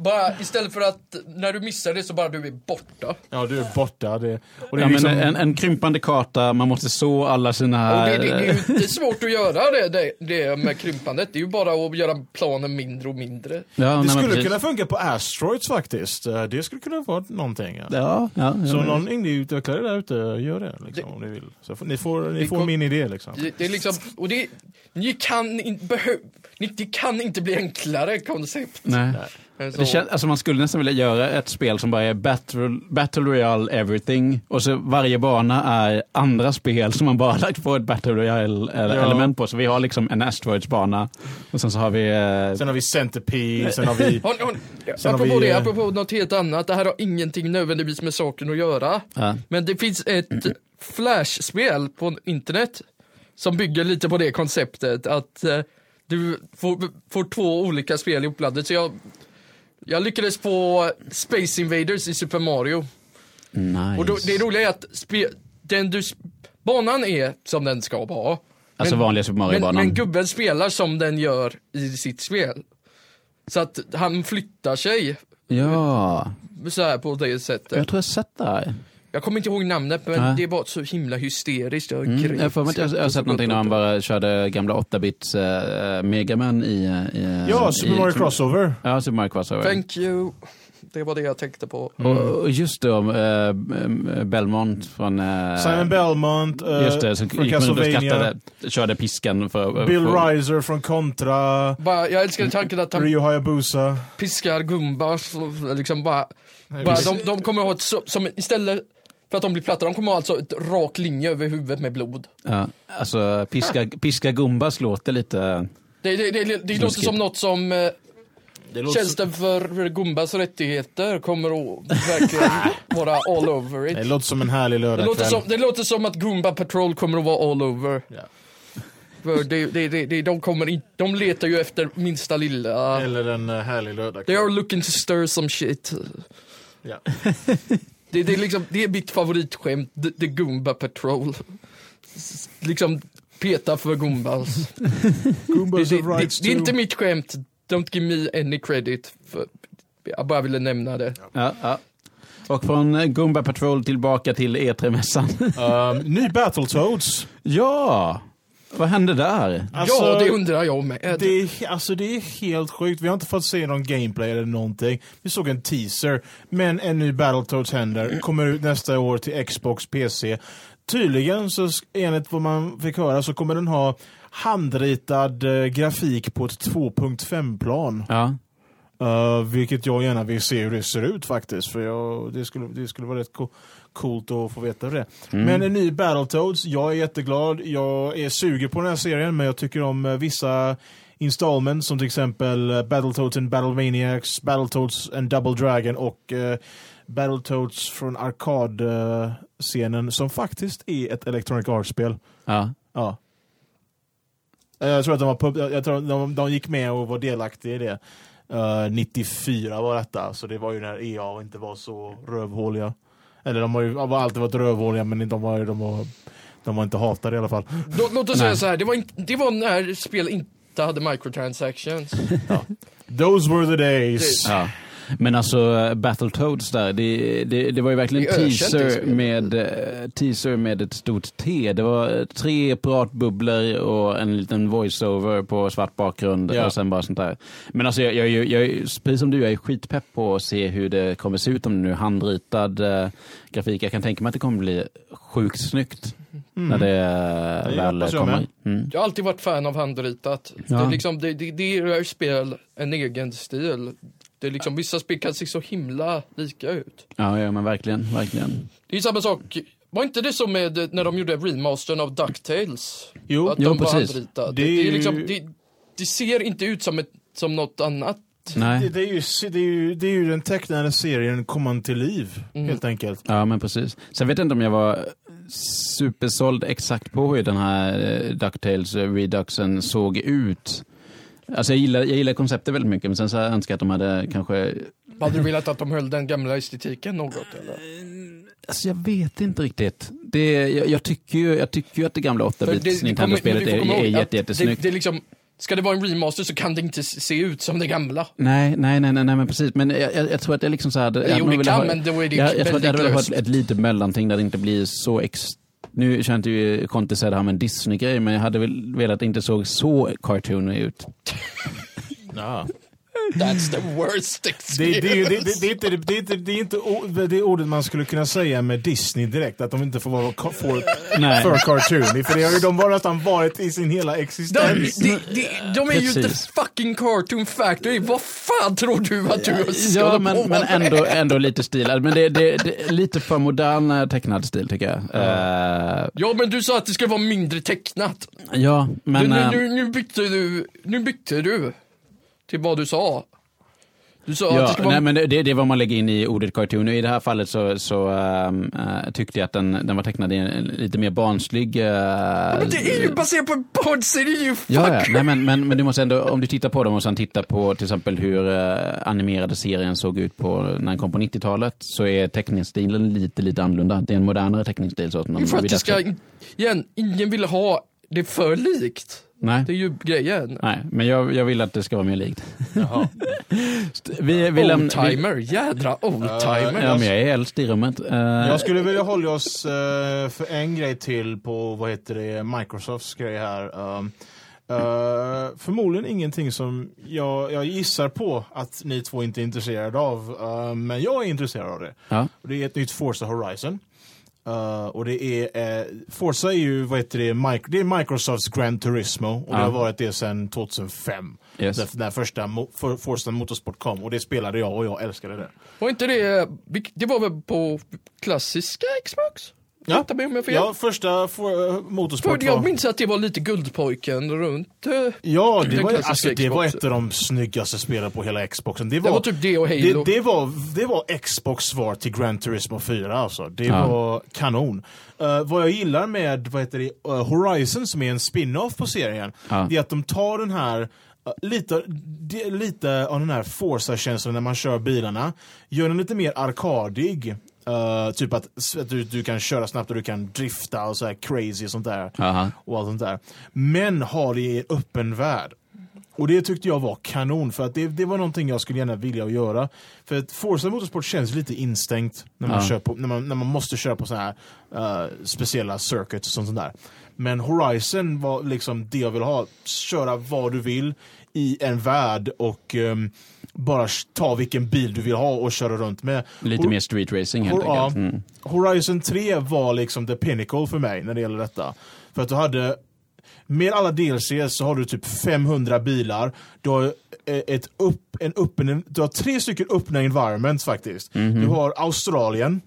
bara istället för att när du missar det så bara du är borta. Ja, du är borta. Det, och det Ja, är liksom, men en, en krympande karta, man måste så alla sina... Och det, det, det är ju inte svårt att göra det, det, det med krympandet. Det är ju bara att göra planen mindre och mindre. ja, det nej, skulle precis. kunna funka på Asteroids faktiskt. Eh, Det skulle kunna vara någonting. Ja. Ja, ja, ja. Så någon indie-utvecklare där ute, gör det liksom, om ni vill. Så får, ni får, ni får kom- min idé liksom. Det, det är liksom, och det, ni kan inte behöv, ni, det kan inte bli enklare koncept. Nej. så. Det kän, alltså man skulle nästan vilja göra ett spel som bara är Battle, battle Royale everything och så varje bana är andra spel som man bara har [LAUGHS] lagt på ett Battle Royale Ja. element på. Så vi har liksom en Asteroids-bana och sen så har vi... Eh, Sen har vi Centipede, sen har vi... [LAUGHS] Hon, hon, Sen har apropå vi, det, apropå något helt annat, det här har ingenting nödvändigtvis med saken att göra. ja. Men det finns ett flashspel på internet som bygger lite på det konceptet att eh, du får, får två olika spel ihopladdat. Så jag, jag lyckades få Space Invaders i Super Mario. Nice. Och då, det roliga är att spe, den du, banan är som den ska vara. alltså men- vanliga Super Men, Mario-banan. men gubben spelar som den gör i sitt spel. Så att han flyttar sig Ja, så här på det sättet. jag tror jag sett det här. Jag kommer inte ihåg namnet men Nej. det var så himla hysteriskt. Jag, Mm, jag, får mig att jag, jag har sett någonting när man bara körde gamla 8-bits uh, Megaman i... i Ja, Super i, Mario Crossover. Ja, Super Mario Crossover. Thank you. Det var det jag tänkte på. Och, och just då, eh, Belmont från... eh, Simon Belmont, eh, Just det, som från gick runt och Castlevania. skrattade, körde piskan för... Bill för, Riser från Contra. Bara, jag älskar tanken att han Ryo Hayabusa. piskar Gumbas och liksom bara, bara de, de kommer ha ett, som istället för att de blir platta, de kommer ha alltså ett rak linje över huvudet med blod. Ja, alltså, piska, piska Gumbas låter lite... Det, det, det, det, det låter som något som eh, Det låter tjänsten för Gumbas rättigheter kommer att verkligen [LAUGHS] vara all over it. Det låter som en härlig Det låter, lördagkväll. som, det låter som att Goomba Patrol kommer att vara all over. Ja. För det, det, det, det, de, kommer in, de letar ju efter minsta lilla. Eller en eh, härlig They lördagkväll. are looking to stir some shit. Ja. [LAUGHS] Det, det, är liksom, det är mitt favoritskämt, the, the Goomba Patrol. S- Liksom peta för Goombas. Det, Goombas det, det, rights det är inte mitt skämt, don't give me any credit. För, jag bara ville nämna det. Ja, ja. Och från eh, Goomba Patrol tillbaka till E3-mässan. Um, ny Battletoads. ja! Vad hände där? Alltså, ja, det undrar jag med. Det är, alltså det är helt sjukt. Vi har inte fått se någon gameplay eller någonting. Vi såg en teaser. Men en ny Battletoads händer. Kommer ut nästa år till Xbox, PC. Tydligen, så enligt vad man fick höra, så kommer den ha handritad eh, grafik på ett 2.5-plan. Ja. Uh, vilket jag gärna vill se hur det ser ut faktiskt. För jag, det, skulle, det skulle vara rätt co coolt att få veta det. Men en ny Battletoads, jag är jätteglad. Jag är sugen på den här serien, men jag tycker om eh, vissa installments som till exempel eh, Battletoads and Battlemaniacs, Battletoads and Double Dragon och uh, Battletoads från arkadscenen som faktiskt är ett Electronic Arts-spel. ja. Ja. Eh, Jag tror att de, var pub- jag tror de, de gick med och var delaktiga i det. Eh, 94 var detta, så det var ju när EA inte var så rövhåliga. Eller de har ju de har alltid varit rövhåliga, men de var, de var, de var inte hatade i alla fall. Låt, låt oss säga så här, det var, inte, det var när spel inte hade microtransactions. Those were the days. Det- Ja. Men alltså Battletoads där, det, det, det var ju verkligen är i teaser med, eh, teaser med ett stort T. Det var eh, tre pratbubblor och en liten voiceover på svart bakgrund Ja. och sen bara sånt där. Men alltså jag, jag, jag, jag, är- precis som du, jag är skitpepp på att se hur det kommer se ut om det nu är handritad eh, grafik. Jag kan tänka mig att det kommer bli sjukt snyggt när det eh, Det väl jag kommer. Mm. Jag har alltid varit fan av handritat. Ja. Det, är liksom, det, det, det gör spel en egen stil. Det är liksom, vissa spel kan se så himla lika ut. Ja, ja, men verkligen, verkligen. Det är samma sak, var inte det så med när de gjorde remastern av DuckTales? Jo, Att jo, de var precis. handritade. Det Det, är det, är ju- liksom, det, det ser inte ut som, ett, som något annat. Nej. det, det, är ju, det, är ju, det är ju den tecknade serien komman till liv, Mm. helt enkelt. Ja, men precis. Sen vet jag inte om jag var supersåld exakt på hur den här eh, DuckTales eh, Reduxen såg ut. Alltså jag gillar, jag gillar konceptet väldigt mycket, men sen så önskar jag att de hade kanske... Hade du velat att de höll den gamla estetiken något? Eller? Alltså jag vet inte riktigt. Det, jag, jag, tycker ju, jag tycker ju att det gamla För det- 8-bits det kommer- Nintendo-spelet är, är jätte, jättesnyggt. Det, det är liksom, ska det vara en remaster så kan det inte se ut som det gamla. Nej, nej, nej, nej, nej, men precis. Men jag, jag, jag tror att det är liksom så här... jag Jo, det kan, ha- men då är det jag, jag tror att det hade velat ha ett, ett litet mellanting där det inte blir så ex... Nu kör inte ju Conte säga det här med en Disney-grej, men jag hade väl velat att det inte såg så cartoony ut. Ja. That's the worst Det, experience. det, är ju- det, det, det, är inte, det, är inte ordet man skulle kunna säga med Disney direkt, att de inte får vara Nej. för cartoony, för det har ju de bara nästan varit i sin hela De, existens. de, de, de är ju inte Precis. fucking cartoon factory. Vad fan tror du att du ska Ja, men, på men ändå, ändå lite stilad. Men det, det, det är lite för modern eh, tecknad stil tycker jag. Eh, Ja, men du sa att det skulle vara mindre tecknat. ja, men... nu, eh, nu, nu, bytte du, nu bytte du till vad du sa. Du sa att det Ja, vara... nej, men det, det är vad man lägger in i ordet cartoon. I det här fallet så, så eh, tyckte jag att den, den var tecknad i en lite mer barnslig... eh, men det är ju baserat på en barnserie ju! Ja, ja. Nej, men, men, men du måste ändå, om du tittar på dem och sen tittar på till exempel hur eh, animerade serien såg ut på, när den kom på 90-talet, så är teckningsstilen lite, lite annorlunda. Det är en modernare teckningsstil. Så att man för att det ska, igen, ingen vill ha det för likt. Nej. Det är ju grejen. Nej, men jag, jag vill att det ska vara mer likt. Jaha. Vi, vi läm- vi, Oldtimer, jädra oldtimer. ja, men jag är äldst i rummet. Eh, Jag skulle vilja hålla oss eh, för en grej till på, vad heter det, Microsofts grej här. Um, eh, förmodligen ingenting som jag, jag gissar på att ni två inte är intresserade av, eh, men jag är intresserad av det. ja. Och det är ett nytt Forza Horizon. Uh, och det är, uh, Forza är ju, vad heter det, Mic- det är Microsofts Gran Turismo och det Ja. har varit det sedan 2005. Yes. När, första mo- for, Forza Motorsport kom och det spelade jag och jag älskade det. Var inte det, det var väl på klassiska Xbox? Ja. Rätta mig om jag har fel. Ja, första for, uh, Motorsport För jag var... minns att det var lite Guldpojken runt. eh, Ja, det var, alltså, det var ett av de snyggaste spelen på hela Xboxen. Det Det var, var typ det och Halo. det, det, var, det var Xbox svar till Gran Turismo 4 alltså. Det Ja. var kanon. Uh, vad jag gillar med vad heter det, uh, Horizon som är en spin-off på serien, Ja. det är att de tar den här Lite, lite av den här Forza-känslan när man kör bilarna, gör den lite mer arkadig. Uh, typ att, du, du kan köra snabbt och du kan drifta och så här crazy och sånt där. Aha. Och allt sånt där. Men har det i en öppen värld. och det tyckte jag var kanon, för att det, det var någonting jag skulle gärna vilja göra. För att Forza Motorsport känns lite instängt när man, Ja. kör på, när man, när man måste köra på så här eh, speciella circuits och sånt sånt där. Men Horizon var liksom det jag ville ha. Köra vad du vill i en värld och ehm, bara ta vilken bil du vill ha och köra runt med. Lite Hor- mer street racing helt Ja. enkelt. Mm. Horizon 3 var liksom the pinnacle för mig när det gäller detta. För att du hade, med alla DLC så har du typ 500 bilar, du har eh, ett upp, en öppen, du har tre stycken öppna environments faktiskt. Du har Australien,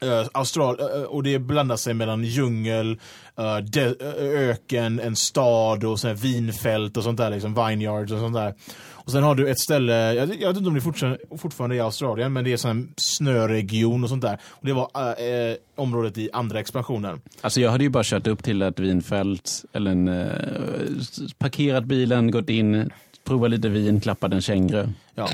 eh, Austral, eh, och det blandar sig mellan djungel, eh, eh, öken, en stad och sen vinfält och sånt där, liksom vineyards och sånt där. Och sen har du ett ställe, jag, jag vet inte om det fortfarande, fortfarande är i Australien, men det är sån snöregion och sånt där. Och det var eh, eh, området i andra expansionen. Alltså jag hade ju bara kört upp till ett vinfält eller en, eh, parkerat bilen, gått in, provat lite vin, klappat en känguru. Ja.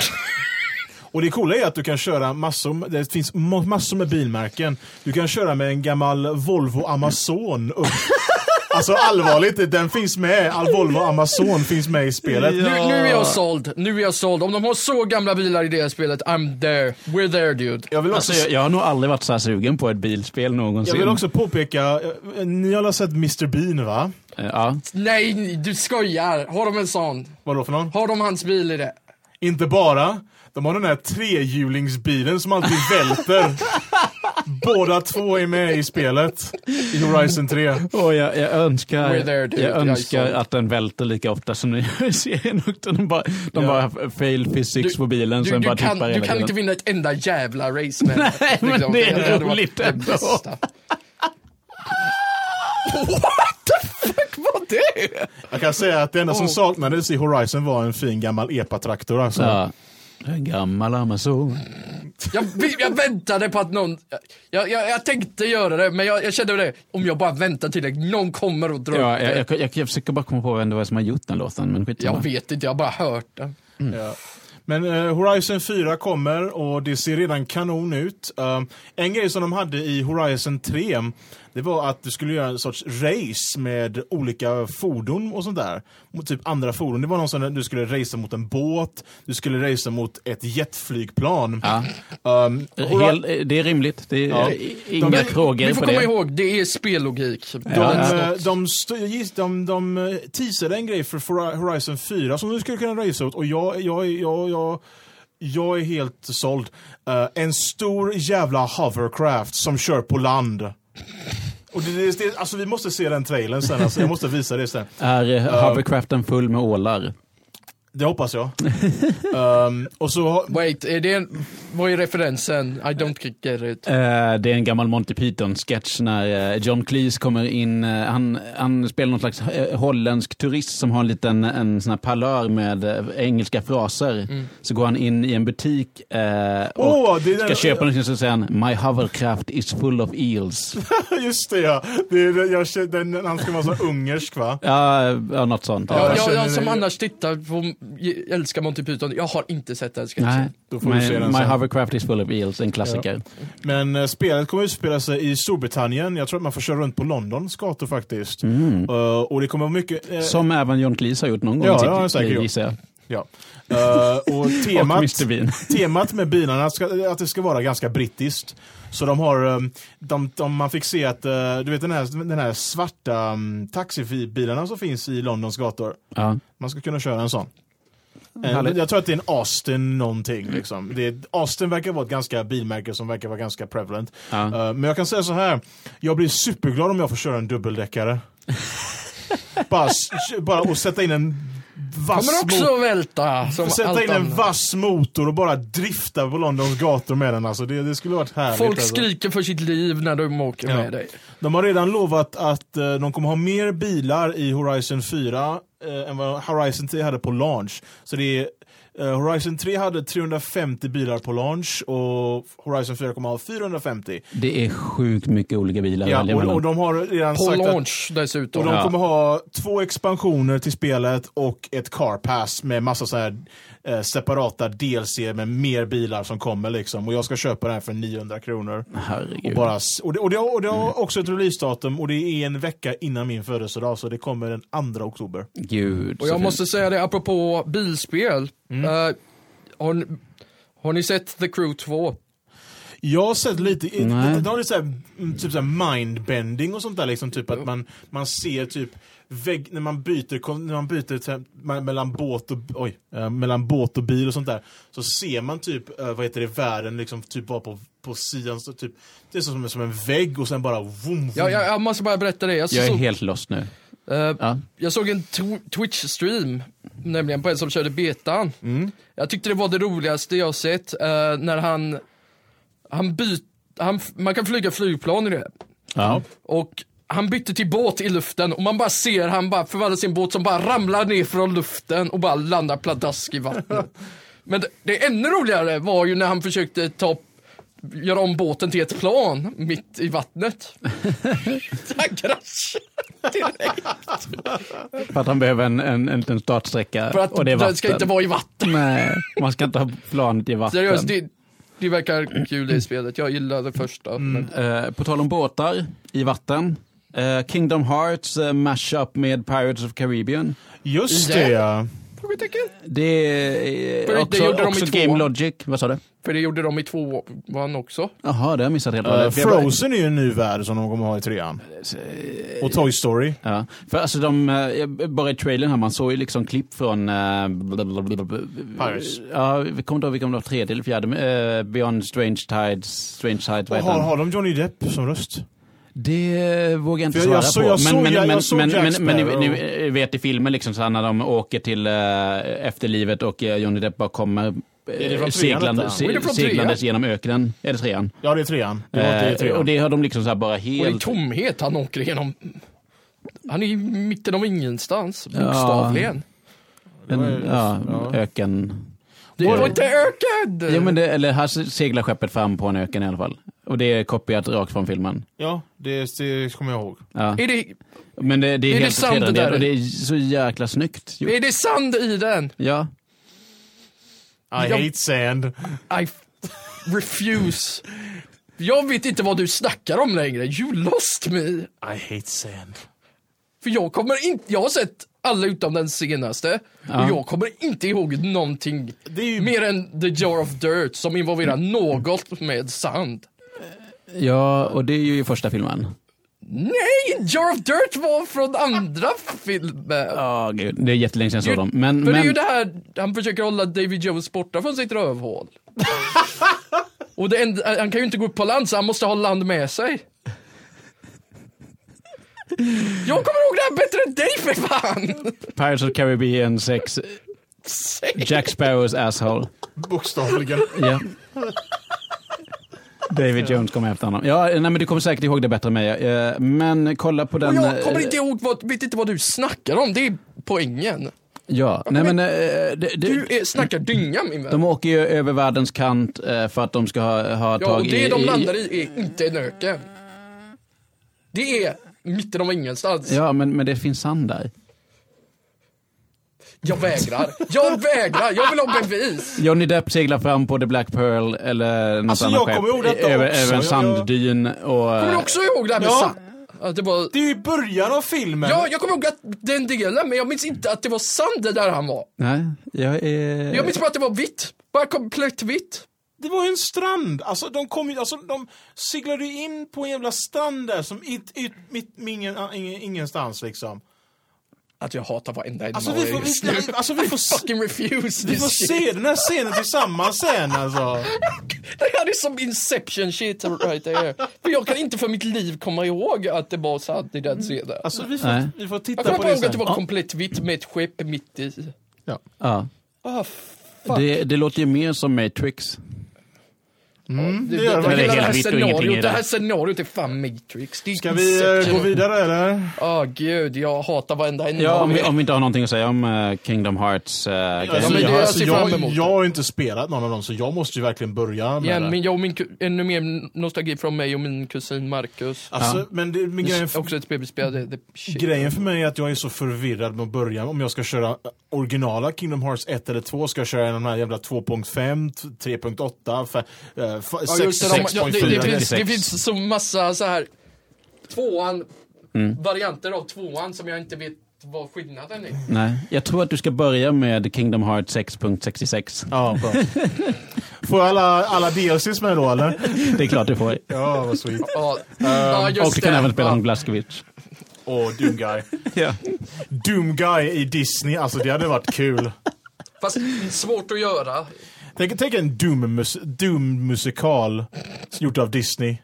Och det coola är att du kan köra massor, det finns ma- massor med bilmärken. Du kan köra med en gammal Volvo Amazon upp. [LAUGHS] Alltså allvarligt, den finns med. All Volvo Amazon finns med i spelet. Nu, nu är jag såld, nu är jag såld. Om de har så gamla bilar i det spelet, I'm there. We're there dude. Jag vill också, Alltså jag, jag har nog aldrig varit så här sugen på ett bilspel någonsin. jag vill också påpeka, eh, ni har alla sett Mr Bean va? Eh, Ja. Nej, du skojar. Har de en sån? Vadå för någon? Har de hans bil i det? Inte bara, de har den här trehjulingsbilen som alltid välter. Båda två är med i spelet. I Horizon 3. Och jag, jag önskar, there, dude. jag önskar att den välter lika ofta som ni gör i serien. Och de bara, de Ja. bara fail physics Du- på bilen Du, sen du, bara kan, du kan inte vinna ett enda jävla race med. [LAUGHS] Nej, men det är varit roligt det ändå. bästa. What the fuck var det? Jag kan säga att det enda som Oh. saknades i Horizon var en fin gammal epatraktor alltså. Ja. En gammal Amazon. Jag, jag väntade på att någon, jag, jag, jag tänkte göra det, men jag, jag kände det, om jag bara väntar till det, någon kommer och drar Ja, upp jag, det. jag, jag, försöker bara komma på vem det var som har gjort den låten, men skitsamma. Jag vet inte, jag har bara hört det. Ja. Men eh, Horizon 4 kommer och det ser redan kanon ut. Um, en grej som de hade i Horizon 3, det var att du skulle göra en sorts race med olika fordon och sånt där. Mot typ andra fordon. Det var någon som du skulle racea mot en båt, du skulle racea mot ett jetflygplan. Ja. Um, Hel, det är rimligt. Det är Ja. inga De- frågor Vi får komma det. ihåg, det är spellogik. De, Ja, eh, de, de, de eh, teasade en grej för Horizon 4 som du skulle kunna racea åt och jag, jag, jag, jag, jag är helt såld. Eh, en stor jävla hovercraft som kör på land. Och det, det, det, alltså vi måste se den trailern sen, alltså, jag måste visa det sen. Är eh, hovercraften full med ålar? Det hoppas jag. [LAUGHS] Ehm, och så Wait, är det en, vad är referensen? I don't get it. Eh, det är en gammal Monty Python-sketch när eh, John Cleese kommer in. eh, han, han spelar någon slags holländsk turist som har en liten en sån här parlör med engelska fraser. Så går han in i en butik och är ska den- köpa någonting så säger han My hovercraft is full of eels. [LAUGHS] Just det ja, det är, jag, känner- den, han ska vara så ungersk va? ja, ja, något sånt. Ja, Jag, jag jag, som annars tittar på, älskar Monty Python, jag har inte sett den sketchen. Nej, Då får My, se den My sen. hovercraft is full of eels, en klassiker. Men eh, spelet kommer utspela sig i Storbritannien. Jag tror att man får köra runt på Londons gator faktiskt. Mm. Eh, och det kommer vara mycket... eh, Som även John Cleese har gjort någon gång Ja, har han säkert gissar jag. Ja. Eh, och [LAUGHS] Och temat, Mr Bean. [LAUGHS] temat med bilarna ska, att det ska vara ganska brittiskt. Så de har, eh, de, de, man fick se att, du vet den här, den här svarta um, taxibilarna som finns i Londons gator. Ja. Man ska kunna köra en sån. Eh, Härligt. jag tror att det är en Austin någonting. Liksom. Det är, Austin verkar vara ett ganska bilmärke som verkar vara ganska prevalent. Ja. Eh, men jag kan säga så här. Jag blir superglad om jag får köra en dubbeldäckare. [LAUGHS] bara, bara och sätta in en vass Kommer också välta, som Sätta allt in en annat. vass motor och bara drifta på Londons gator med den. Alltså det, det skulle varit härligt. Folk alltså. skriker för sitt liv när de åker Ja. med dig. De har redan lovat att eh, de kommer ha mer bilar i Horizon 4 eh, än vad Horizon 10 hade på launch. Så det är eh, Horizon 3 hade 350 bilar på launch och Horizon 4 kommer ha 450. Det är sjukt mycket olika bilar att Ja, och, och de har redan På sagt att launch och dessutom. de Ja. kommer ha två expansioner till spelet och ett car pass med massa så här eh, separata DLC med mer bilar som kommer liksom. Och jag ska köpa det här för 900 kronor. Och, Herregud. bara, s- och, det, och, det, och det har också ett releasedatum och det är en vecka innan min födelsedag så det kommer den 2 oktober. Gud. Och jag fint. måste säga det apropå bilspel. Mm. Eh, har, ni, har ni sett The Crew 2? Jag har sett lite, Nej. det har lite såhär, mm, typ såhär mindbending och sånt där liksom, typ att man, man ser typ vägg, när man byter, när man byter så här, me- mellan båt och, oj, eh, mellan båt och bil och sånt där, så ser man typ, eh, vad heter det, världen liksom typ bara på, på sidan, så typ, det är som, en- som en vägg och sen bara vroom, vroom. Ja, jag, jag måste bara berätta det. Jag, Jag är såg, helt lost nu. eh, Ja. jag såg en tw- Twitch-stream, nämligen på en som körde betan. Mm. Jag tyckte det var det roligaste jag sett, eh, när han, han byt, han, man kan flyga flygplan i det. Ja. Och han bytte till båt i luften och man bara ser han bara förvandla sin båt som bara ramlar ner från luften och bara landar pladask i vattnet. [LAUGHS] Men det, det ännu roligare var ju när han försökte ta göra om båten till ett plan mitt i vattnet. [LAUGHS] Han kraschade direkt. För att han behöver en, en, en liten startsträcka. För att och det är den ska vatten. inte vara i vatten. Nej, man ska inte ha planet i vatten. Seriöst, det, det verkar kul det spelet. Jag gillar det första. Men, Eh, på tal om båtar i vatten. eh, Kingdom Hearts uh, mashup med Pirates of Caribbean. Just det ja. Frågetecken. Det är För det också, gjorde de i också två. Game Logic. Vad sa du? För det gjorde de i tvåan också. Jaha, det har jag missat helt. Eh, Det är bara- Frozen är ju en ny värld som de kommer ha i trean. Och Toy Story. Ja, för alltså de, eh, bara i trailern här, man såg ju liksom klipp från... Uh, Pirates. Ja, vi kommer inte ihåg vilken det var tredje eller fjärde. eh, Beyond Strange Tides, Strange Tides, vad Och heter har, den? har de Johnny Depp som röst? Det vågar jag inte jag- svara jag på. men, såg- men, jag- men, jag såg men, Jack men, men, Sparrow. ni, vet i filmen liksom så när de åker till uh, efterlivet och eh, Johnny Depp bara kommer Är detta? se, Är seglandes genom öknen. Är det trean? Ja, det är trean. Det Eh, trean. och det har de liksom så här bara Och det är helt... tomhet han åker igenom. Han är i mitten av ingenstans, bokstavligen. Var En, ja, ja. öken. Det var inte öken! Ja, men det, eller här seglar skeppet fram på en öken i alla fall. Och det är kopierat rakt från filmen. Ja, det, det kommer jag ihåg. Ja. Är det, Men det, det är, Är det helt sant det förträdande där? och det är så jäkla snyggt. gjort. är det sand i den? Ja. I Jag- hate sand. I f- refuse. Jag vet inte vad du snackar om längre. You lost me. I hate sand. För jag kommer inte, jag har sett alla utom den senaste. Ja. Och jag kommer inte ihåg någonting Det är ju... mer än The Jar of Dirt som involverar något med sand. Ja, och det är ju i första filmen. Nej! Jar of Dirt var från andra filmer. Ja, gud. Det är jättelänge sedan jag såg dem. Men, För det är ju det här, han försöker hålla David Jones borta från sitt rövhål. [LAUGHS] Och det enda, han kan ju inte gå upp på land så han måste ha land med sig. Jag kommer ihåg det här bättre än dig för fan! Pirates of Caribbean 6, Jack Sparrows asshole. Bokstavligen. Ja. [LAUGHS] David Jones kommer efter honom. Ja, nej, men du kommer säkert ihåg det bättre än mig. Eh, Men kolla på Och den... jag kommer eh, inte ihåg, vad, vet inte vad du snackar om, det är poängen. Ja, nej men... Det, det, Du är, snackar dynga min vän. de åker ju över världens kant för att de ska ha, ha Ja, och tag det i... de i- landar i är inte en öken. Det är mitten av ingenstans. Ja, men, men det finns sand där. Jag vägrar. Jag vägrar. Jag vill ha bevis. Johnny Depp seglar fram på The Black Pearl eller något Alltså, annat jag kommer ihåg detta över, också. över en sanddyn och... Kommer du också ihåg det här med Ja. sand? Att det var... Det är ju början av filmen. Ja, jag kommer ihåg att den delen, men jag minns inte att det var sand där han var. Nej, jag är... Jag minns bara att det var vitt. Bara komplett vitt. Det var ju en strand. Alltså de kom ju, alltså de seglade ju in på en jävla strand där som it, it, mitt, ingen, ingen, ingenstans liksom. Att jag hatar varenda en Alltså, av vi er får- just vi- nu. [LAUGHS] alltså, vi I får s- fucking refuse Vi this får shit. se den här scenen tillsammans sen alltså. [LAUGHS] Det här är som inception shit right there. För jag kan inte för mitt liv komma ihåg att det var sant i den scenen. Alltså vi Nej. får, vi får titta Jag kommer på bara det ihåg att det sen. var komplett vitt med ett skepp mitt i. Ja. Ah, fuck. Det, det låter ju mer som Matrix. Mm, Det, det det, det, det är hela det, här scenariot, det. det här scenariot är fan Matrix. Det är Ska vi eh, gå vidare eller? Ja, gud, jag hatar varenda en Ja, av om vi, om vi inte har någonting att säga om eh, Kingdom Hearts uh, Alltså, jag, alltså, jag, har ju inte spelat någon av dem så jag måste ju verkligen börja med det. men jag och min, ännu mer nostalgi från mig och min kusin Marcus. Alltså, Ja. men det, men grejen, också ett det, det shit. grejen för mig är att jag är så förvirrad med att börja om jag ska köra originala Kingdom Hearts 1 eller 2, ska jag köra de här jävla 2.5, 3.8, fe- eh, f- Ja, sex- just det, de, ja, det, 6.4. det, finns, det 96. finns så massa så här tvåan, Mm. varianter av tvåan som jag inte vet vad skillnaden är. Nej, jag tror att du ska börja med Kingdom Hearts 6.66. Ja, bra. Får alla, alla DLCs med då eller? Det är klart du får. Ja, vad sweet. Ja, ja just Och du kan det. även spela ja. som Blaskowicz. Åh, Doom Guy. [LAUGHS] Ja. Doom Guy i Disney, alltså det hade varit kul. Fast svårt att göra. Tänk, tänk en Doom-mus- Doom-musikal gjort av Disney.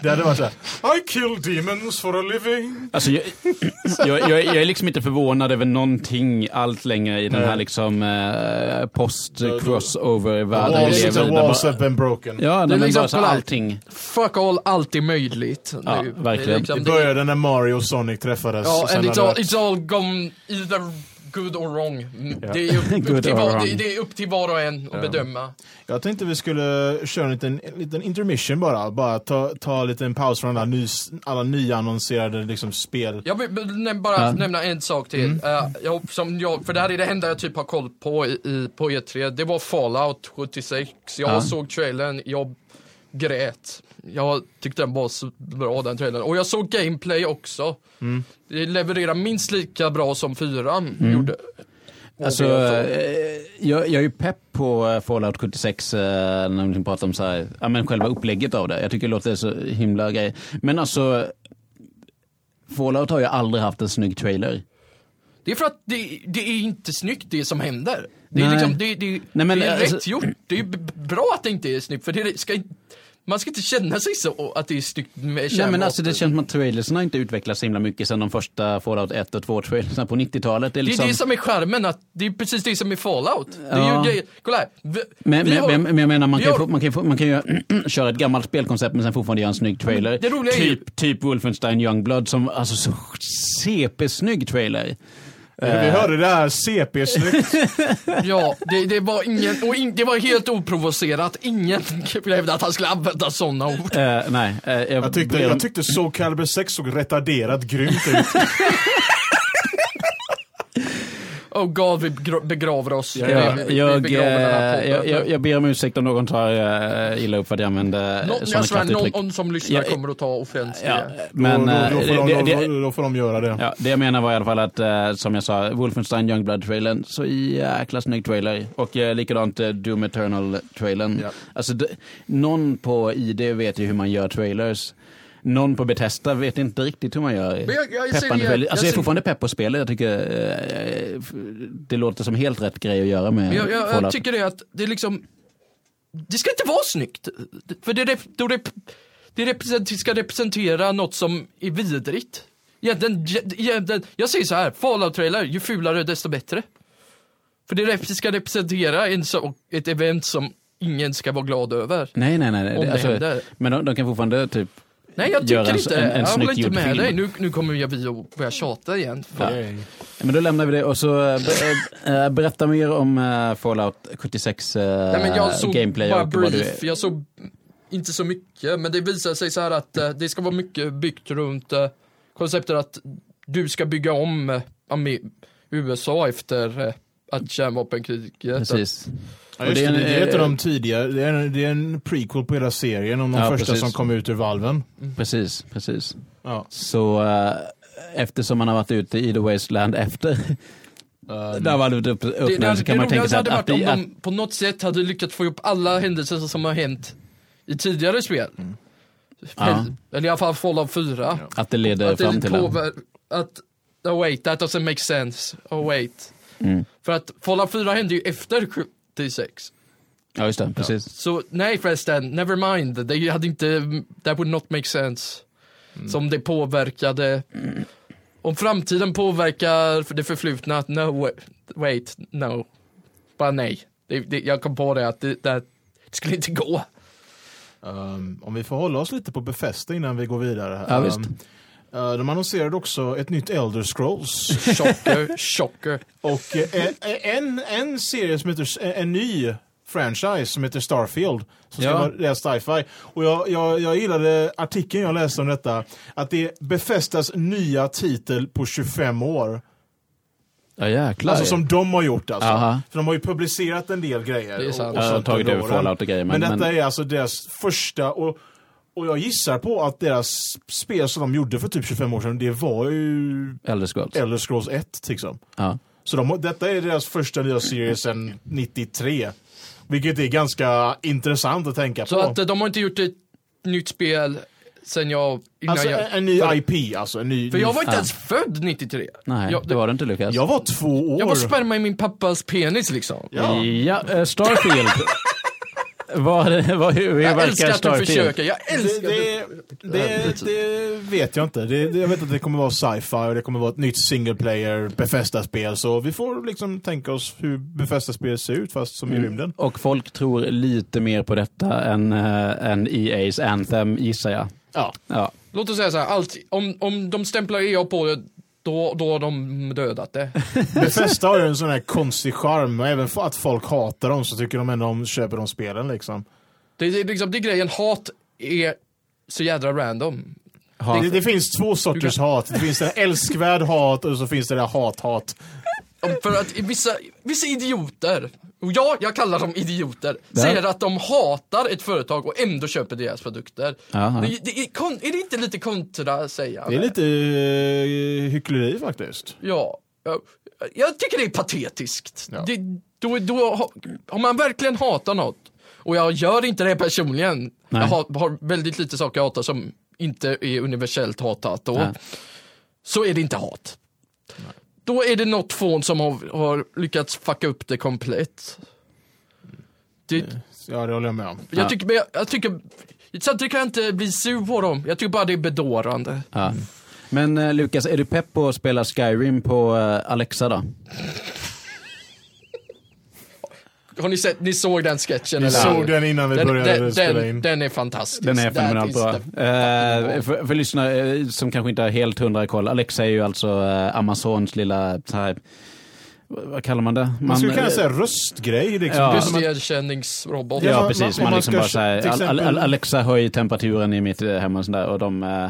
Det hade varit såhär, I kill demons for a living. Alltså, jag, jag, jag, jag är liksom inte förvånad över någonting allt längre i den här liksom eh, post-crossover-världen vi Walls, lever i. the där walls have been broken. Ja, Det det är liksom bara allting. Fuck all, allt är möjligt. Ja, Det- det är verkligen. liksom- Det det- började när Mario och Sonic träffades. Ja, and it's det all, it's all gone either good or wrong. Mm, Ja. Det, är upp, [LAUGHS] till or var, wrong. det, är upp till var och en att bedöma. Jag tänkte vi skulle köra en liten, en liten intermission bara. Bara ta, ta en liten paus från alla, ny, alla nyannonserade liksom, spel. Jag vill näm- bara Ja. nämna en sak till. Mm. Eh, jag, som jag, för det här är det enda jag typ har koll på i, i, på E3. Det var Fallout 76. Jag Ja. såg trailern, jag grät. Jag tyckte den var så bra den trailern. Och jag såg gameplay också. Mm. Det levererar minst lika bra som fyran Mm. gjorde. Alltså, eh, jag, jag är ju pepp på eh, Fallout 76 eh, när vi pratar om så här, ja, men själva upplägget av det. Jag tycker det låter så himla grej. Men alltså, Fallout har ju aldrig haft en snygg trailer. Det är för att det, det är inte snyggt det som händer. Det är, Nej. liksom, det, det, Nej, men, det är alltså- rätt gjort. Det är bra att det inte är snyggt, för det ska, inte- man ska inte känna sig så att det är snyggt med Nej kärnvapen. men alltså det känns som att trailersen har inte utvecklats så himla mycket sedan de första Fallout 1 och 2 trailersen på 90-talet. Det är Det är liksom... det som är charmen, att det är precis det som är Fallout. Det är Ja. ju grejer, kolla här. Vi, Men, vi har- men, men jag menar, man vi kan, har- få, man kan, få, man kan ju [CLEARS THROAT] köra ett gammalt spelkoncept men sen fortfarande göra en snygg trailer. roliga är ju- typ, typ Wolfenstein Youngblood som, alltså så CP-snygg trailer. Vi hörde det här CP-snyggt. [LAUGHS] Ja, det, det var ingen, och in, det var helt oprovocerat. Ingen krävde att han skulle använda sådana ord. Eh, nej, eh, jag, Jag tyckte, jag tyckte Soul Calibur 6 såg retarderat grymt ut. [LAUGHS] Oh god, vi begra- begraver oss. Ja, Vi- jag, vi, vi jag, begraver den här eh, jag, jag, jag ber om ursäkt om någon tar uh, illa upp för att jag använde Nå, sådana jag svär, kraftuttryck. någon som lyssnar Ja, kommer att ta offens Ja, det. men då, då, eh, då, får de, det, det, då, får de göra det. Ja, det jag menar var i alla fall att, eh, som jag sa, Wolfenstein Youngblood-trailern, så jäkla snygg trailer. Och eh, likadant eh, Doom Eternal-trailern. Ja. Alltså, någon på ID vet ju hur man gör trailers. Någon på Bethesda vet inte riktigt hur man gör Men jag- jag peppande jag- trailer. jag Alltså jag är fortfarande pepp på spelet. Jag tycker eh, det låter som helt rätt grej att göra med jag, jag, jag tycker det att det är liksom, det ska inte vara snyggt. För det, då rep, det represent, ska representera något som är vidrigt. Egentligen, egentligen, jag säger så här, Fallout-trailer, ju fulare desto bättre. För det ska representera en så, ett event som ingen ska vara glad över. Nej, nej, nej. nej. Om det alltså, händer. men de, de kan fortfarande typ Nej jag tycker en- inte, en- en jag håller inte med film. dig. Nu, nu kommer jag vi att börja tjata igen. Yay. Men då lämnar vi det och så äh, be, äh, berätta mer om Fallout 76 äh, Nej, men jag såg gameplay bara och brief, jag såg inte så mycket, men det visar sig så här att eh, det ska vara mycket byggt runt eh, konceptet att du ska bygga om eh, USA efter eh, att kärnvapenkriget. Precis. Ja, just det det, är en- det är ett av de tidigare, det är, en, det är en prequel på hela serien om de Ja, första precis. som kom ut ur valven. Precis, precis. Ja. Så äh, eftersom man har varit ute i The Wasteland efter, [LAUGHS] Uh, [LAUGHS] där var det upp, upp Det, det, så kan det man tänka roligaste sig att, hade att, varit om det, de på något sätt hade lyckats få upp alla händelser som har hänt i tidigare spel. Ja. Eller i alla fall Fallout 4. att, att det leder Att fram det till det. att, oh wait, that doesn't make sense. Oh wait. Mm. För att Fallout 4 hände ju efter 76. Ja, just det. Precis. Så nej förresten, never mind. Det hade inte, that would not make sense. Som det påverkade. Om framtiden påverkar det förflutna, no wa- wait, no. Bara nej. Det, det, jag kom på det att det, det, det skulle inte gå. Um, om vi får hålla oss lite på Befästa innan vi går vidare. här. Ja, visst. Um, de annonserade också ett nytt Elder Scrolls. Chocker, chocker. Och eh, en, en serie som heter, en, ny franchise som heter Starfield. Som ska Ja. vara deras sci-fi. Och jag, jag, jag gillade artikeln jag läste om detta. Att det befästas nya titel på 25 år. Ja, jäklar. Alltså som de har gjort alltså. Aha. För de har ju publicerat en del grejer. Det är sant. och Ja, sånt tagit över. Fallout och grejer, Men, men- detta men- är alltså deras första och, och jag gissar på att deras spel som de gjorde för typ 25 år sedan, det var ju Elder Scrolls. Elder Scrolls 1 liksom. Ja. Så de, detta är deras första nya serie sedan 93. Vilket är ganska intressant att tänka Så på. att eh, de har inte gjort ett nytt spel sen jag... Alltså jag, en, en ny för, IP alltså. En ny, för jag var inte Ja. ens född 93. Nej, jag, det var det inte Lukas. jag var två år. jag var sperma i min pappas penis liksom. Ja. Ja, eh, Starfield. [LAUGHS] vad, vad, hur, hur Jag älskar att du försöker, jag Det, älskar det, det, det vet jag inte. Det, det, jag vet att det kommer vara sci-fi och det kommer vara ett nytt single player Bethesda-spel. Så vi får liksom tänka oss hur Bethesda-spel ser ut fast som i rymden. Och folk tror lite mer på detta än, äh, än EA's Anthem, gissar jag. Ja. Ja. Låt oss säga så här, allt, om, om de stämplar EA på det, då, då har de dödat det. [LAUGHS] Bethesda har ju en sån här konstig charm. Och även för att folk hatar dem så tycker de ändå om köper de spelen liksom. Det är liksom, det är grejen, hat är så jädra random. Det, det finns två sorters hat. Det finns det älskvärd hat och så finns det där hat-hat. För att vissa, vissa idioter, och ja, jag kallar dem idioter, Ja. säger att de hatar ett företag och ändå köper deras produkter. Det, det är, kon, är det inte lite kontra säga? Det är lite uh, hyckleri faktiskt. Ja, jag, jag tycker det är patetiskt. Ja. Det, då, då, har- om man verkligen hatar något, och jag gör inte det personligen, Nej. jag har, har väldigt lite saker jag hatar som inte är universellt hatat då, Nej. så är det inte hat. Då är det något fån som har, har lyckats fucka upp det komplett. Det, Ja, det håller jag med om. jag, Ja. tycker, men jag, jag tycker, samtidigt kan jag inte bli sur på dem, jag tycker bara det är bedårande. ja. Men eh, Lukas, är du pepp på att spela Skyrim på eh, Alexa då? Har ni sett, ni såg den sketchen? Vi eller? såg den innan vi Den, började den, spela den, in. den är fantastisk. Den är fenomenalt bra. fucking för, för lyssnare eh, som kanske inte har helt hundra koll, Alexa är ju alltså eh, Amazons lilla, så här, vad kallar man det? Man skulle kunna säga röstgrej liksom. Ja. Röstigenkänningsrobot. Ja, Ja, man- precis. man- Man, man liksom bara Al- exempel- Alexa höj temperaturen i mitt eh, hem och sådär och de... Eh,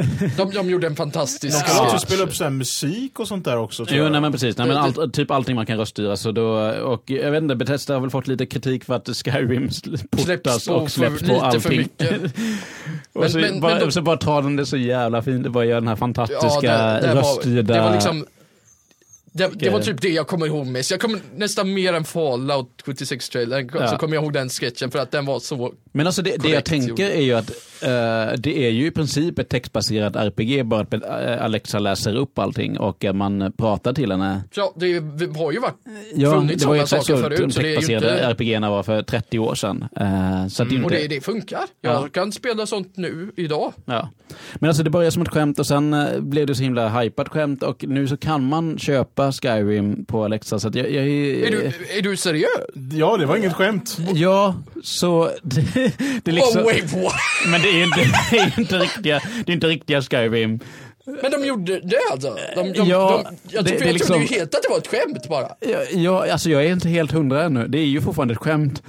[LAUGHS] De, de gjorde en De fantastisk kan också spela upp så musik och sånt där också. jo, nej men precis. Nej, men allt, typ allting man kan röststyra. Så då, och jag vet inte, Bethesda har väl fått lite kritik för att Skyrim portas och släpps på allting. [LAUGHS] och Men- så, men- bara, men de- så bara tar de det så jävla fint. Det bara gör den här fantastiska det, det, var, röststyrda... det var liksom det, det var typ det jag kommer ihåg mest. Jag kommer nästan mer än Fallout 76-trailern, Ja. så kommer jag ihåg den sketchen för att den var så... Men alltså det, det jag tänker är ju att eh, det är ju i princip ett textbaserat RPG, bara att eh, Alexa läser upp allting och man pratar till henne. Ja, det har ju varit Ja, funnits sådana saker de förut, så ju textbaserade inte... RPGerna var för 30 år sedan. Eh, så att det ju Och inte... det, det funkar. Jag Ja. kan spela sånt nu, idag. Ja. Men alltså det började som ett skämt och sen blev det så himla hypat skämt och nu så kan man köpa Skyrim på Alexa. Så att jag, jag är... Du, är du seriös? Ja, det var inget skämt. Ja, så [LAUGHS] det, det är liksom... Oh, wait, what? Men det är ju inte, det är inte riktiga, det är inte riktiga Skyrim. Men de gjorde det alltså? De, de, Ja, de, jag, det- jag trodde ju liksom- helt att det var ett skämt bara. Ja, ja, alltså jag är inte helt hundra ännu. Det är ju fortfarande ett skämt.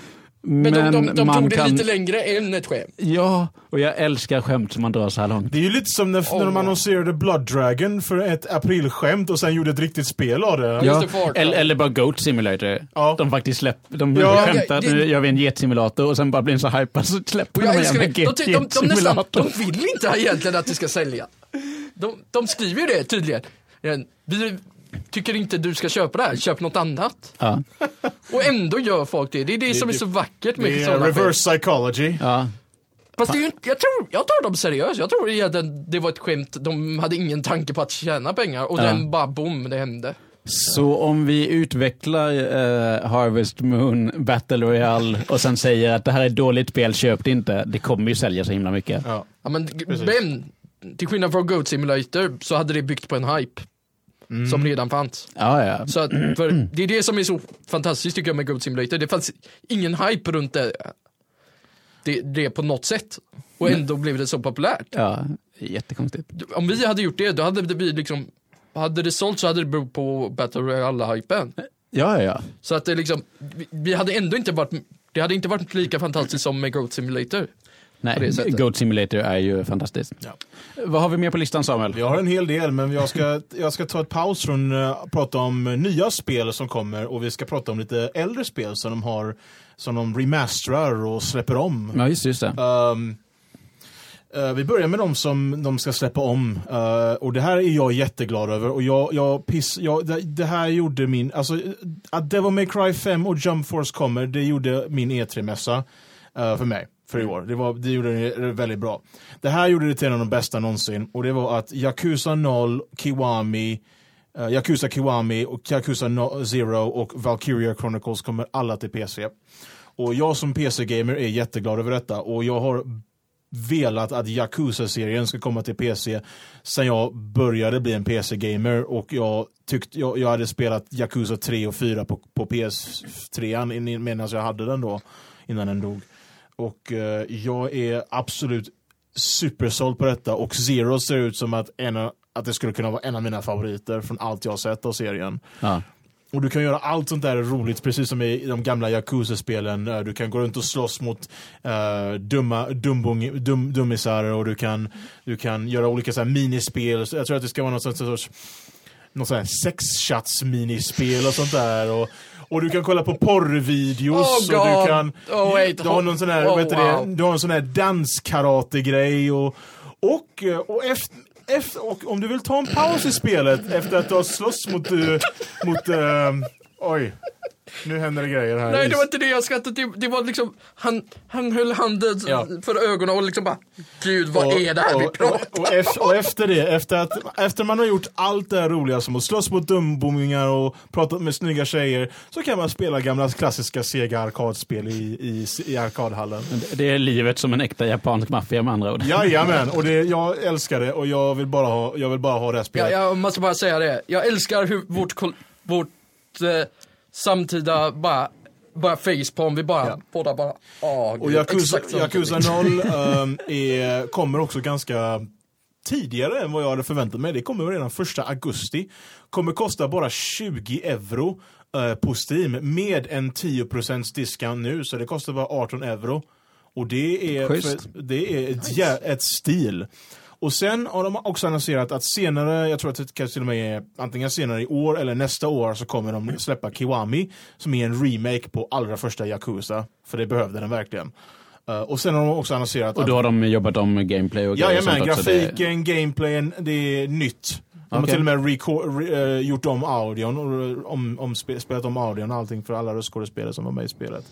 Men, Men, de, de, de man tog det kan... lite längre än ett skämt. Ja, och jag älskar skämt som man drar så här långt. Det är ju lite som när, när de Oh. annonserade Blood Dragon för ett aprilskämt och sen gjorde ett riktigt spel av det. Ja. Eller, eller bara Goat Simulator. Ja. De faktiskt släpper, de Ja, skämtar nu gör vi en getsimulator och sen bara blir den så hypad så släpper Och jag de en det. De, de, de, de, nästan, getsimulator. de vill inte egentligen att det ska sälja. De, de skriver ju det tydligen. Vi tycker inte du ska köpa det här, köp något annat. Ja, [LAUGHS] Och ändå gör folk det. Det är det, som är det- så vackert med Det är sådana skämt. reverse psychology. ja. Fast det är ju, inte- jag, tror, jag tar dem seriöst. Jag tror egentligen det var ett skämt. De hade ingen tanke på att tjäna pengar. Och Ja. den bara boom, det hände. Så om vi utvecklar eh, Harvest Moon Battle Royale och sen säger att det här är ett dåligt spel, köp det inte. Det kommer ju sälja så himla mycket. Ja. Ja, men, Precis. men till skillnad från Goat Simulator så hade det byggt på en hype. Som redan fanns. Ja, ja. Så att, [CLEARS THROAT] det är det som är så fantastiskt tycker jag med Goat Simulator. Det fanns ingen hype runt det. det, det på något sätt. Och ändå blev det så populärt. Ja, jättekonstigt. Om vi hade gjort det, då hade det blivit liksom, hade det sålt så hade det berott på Battle Royale-hypen. Ja, ja, ja. Så att det liksom, vi, hade ändå inte varit, det hade inte varit lika fantastiskt som med Goat Simulator. Nej. Goat Simulator är ju fantastiskt. Ja. Vad har vi mer på listan Samuel? Vi har en hel del, men jag ska, jag ska ta ett paus från att prata om nya spel som kommer och vi ska prata om lite äldre spel som de har som de remasterar och släpper om. Ja, just, just det. Ehm, eh, vi börjar med de som de ska släppa om. Eh, och det här är jag jätteglad över. Och jag, jag piss, jag, det, det här gjorde min, alltså att Devil May Cry 5 och Jump Force kommer, det gjorde min E3-mässa eh, för mig. För i år. Det, var, det gjorde det väldigt bra. Det här gjorde det till en av de bästa någonsin. Och det var att Yakuza 0, Kiwami, eh, Yakuza Kiwami och Yakuza no Zero och Valkyria Chronicles kommer alla till PC. Och jag som PC-gamer är jätteglad över detta och jag har velat att Yakuza-serien ska komma till PC sen jag började bli en PC-gamer och jag tyckte jag, jag hade spelat Yakuza 3 och 4 på, på PS3 in- medan jag hade den då innan den dog. Och eh, jag är absolut supersåld på detta och Zero ser ut som att, en, att det skulle kunna vara en av mina favoriter från allt jag har sett av serien. Ja. Och du kan göra allt sånt där roligt, precis som i de gamla Yakuza-spelen. Eh, Du kan gå runt och slåss mot uh, dumma, dumbung, dum, dummisar och du kan, du kan göra olika så här minispel. Så jag tror att det ska vara något sånt sorts något sånt här sexchats minispel och sånt där. Och, och du kan kolla på porrvideos Oh, och du kan... Oh, wait. du har någon sån här, Oh, heter wow. det, du har en sån här danskarate-grej och, och, eh, och efter efter, och om du vill ta en paus i spelet efter att du har slåss mot, uh, mot uh, oj, nu händer det grejer här. Nej det var inte det jag skrattade det, det var liksom, han, han höll handen Ja. för ögonen och liksom bara, gud vad Och- är det här vi och, pratar och, och, efter, och efter det, efter att efter man har gjort allt det här roliga som att slåss mot dumbomingar och pratat med snygga tjejer, så kan man spela gamla klassiska sega arkadspel i, i, i arkadhallen. Det är livet som en äkta japansk maffia med andra ord. Jajamän, och det, jag älskar det och jag vill bara ha, jag vill bara ha det här Ja, spelet. jag måste bara säga det. Jag älskar hur vårt, vårt eh, samtida bara, bara facepalm, vi bara, Ja. båda bara, åh Och gud, Yakuza, Yakuza sak. 0 ehm, är, kommer också ganska tidigare än vad jag hade förväntat mig. Det kommer redan första augusti. Kommer kosta bara 20 euro eh, på Steam med en 10% discount nu, så det kostar bara 18 euro. Och det är, för, det är ett, jä- ett stil. Och sen har de också annonserat att senare, jag tror att det kanske till och med är antingen senare i år eller nästa år så kommer de släppa Kiwami som är en remake på allra första Yakuza. För det behövde den verkligen. Eh, och sen har de också annonserat Och då har de jobbat om gameplay och grejer Jajamän, också. Det- grafiken, gameplayen, det är nytt. De har Okej. till och med re, eh, gjort om audion och om, om, spe, spelat om audion och allting för alla röstskådespelare som var med i spelet.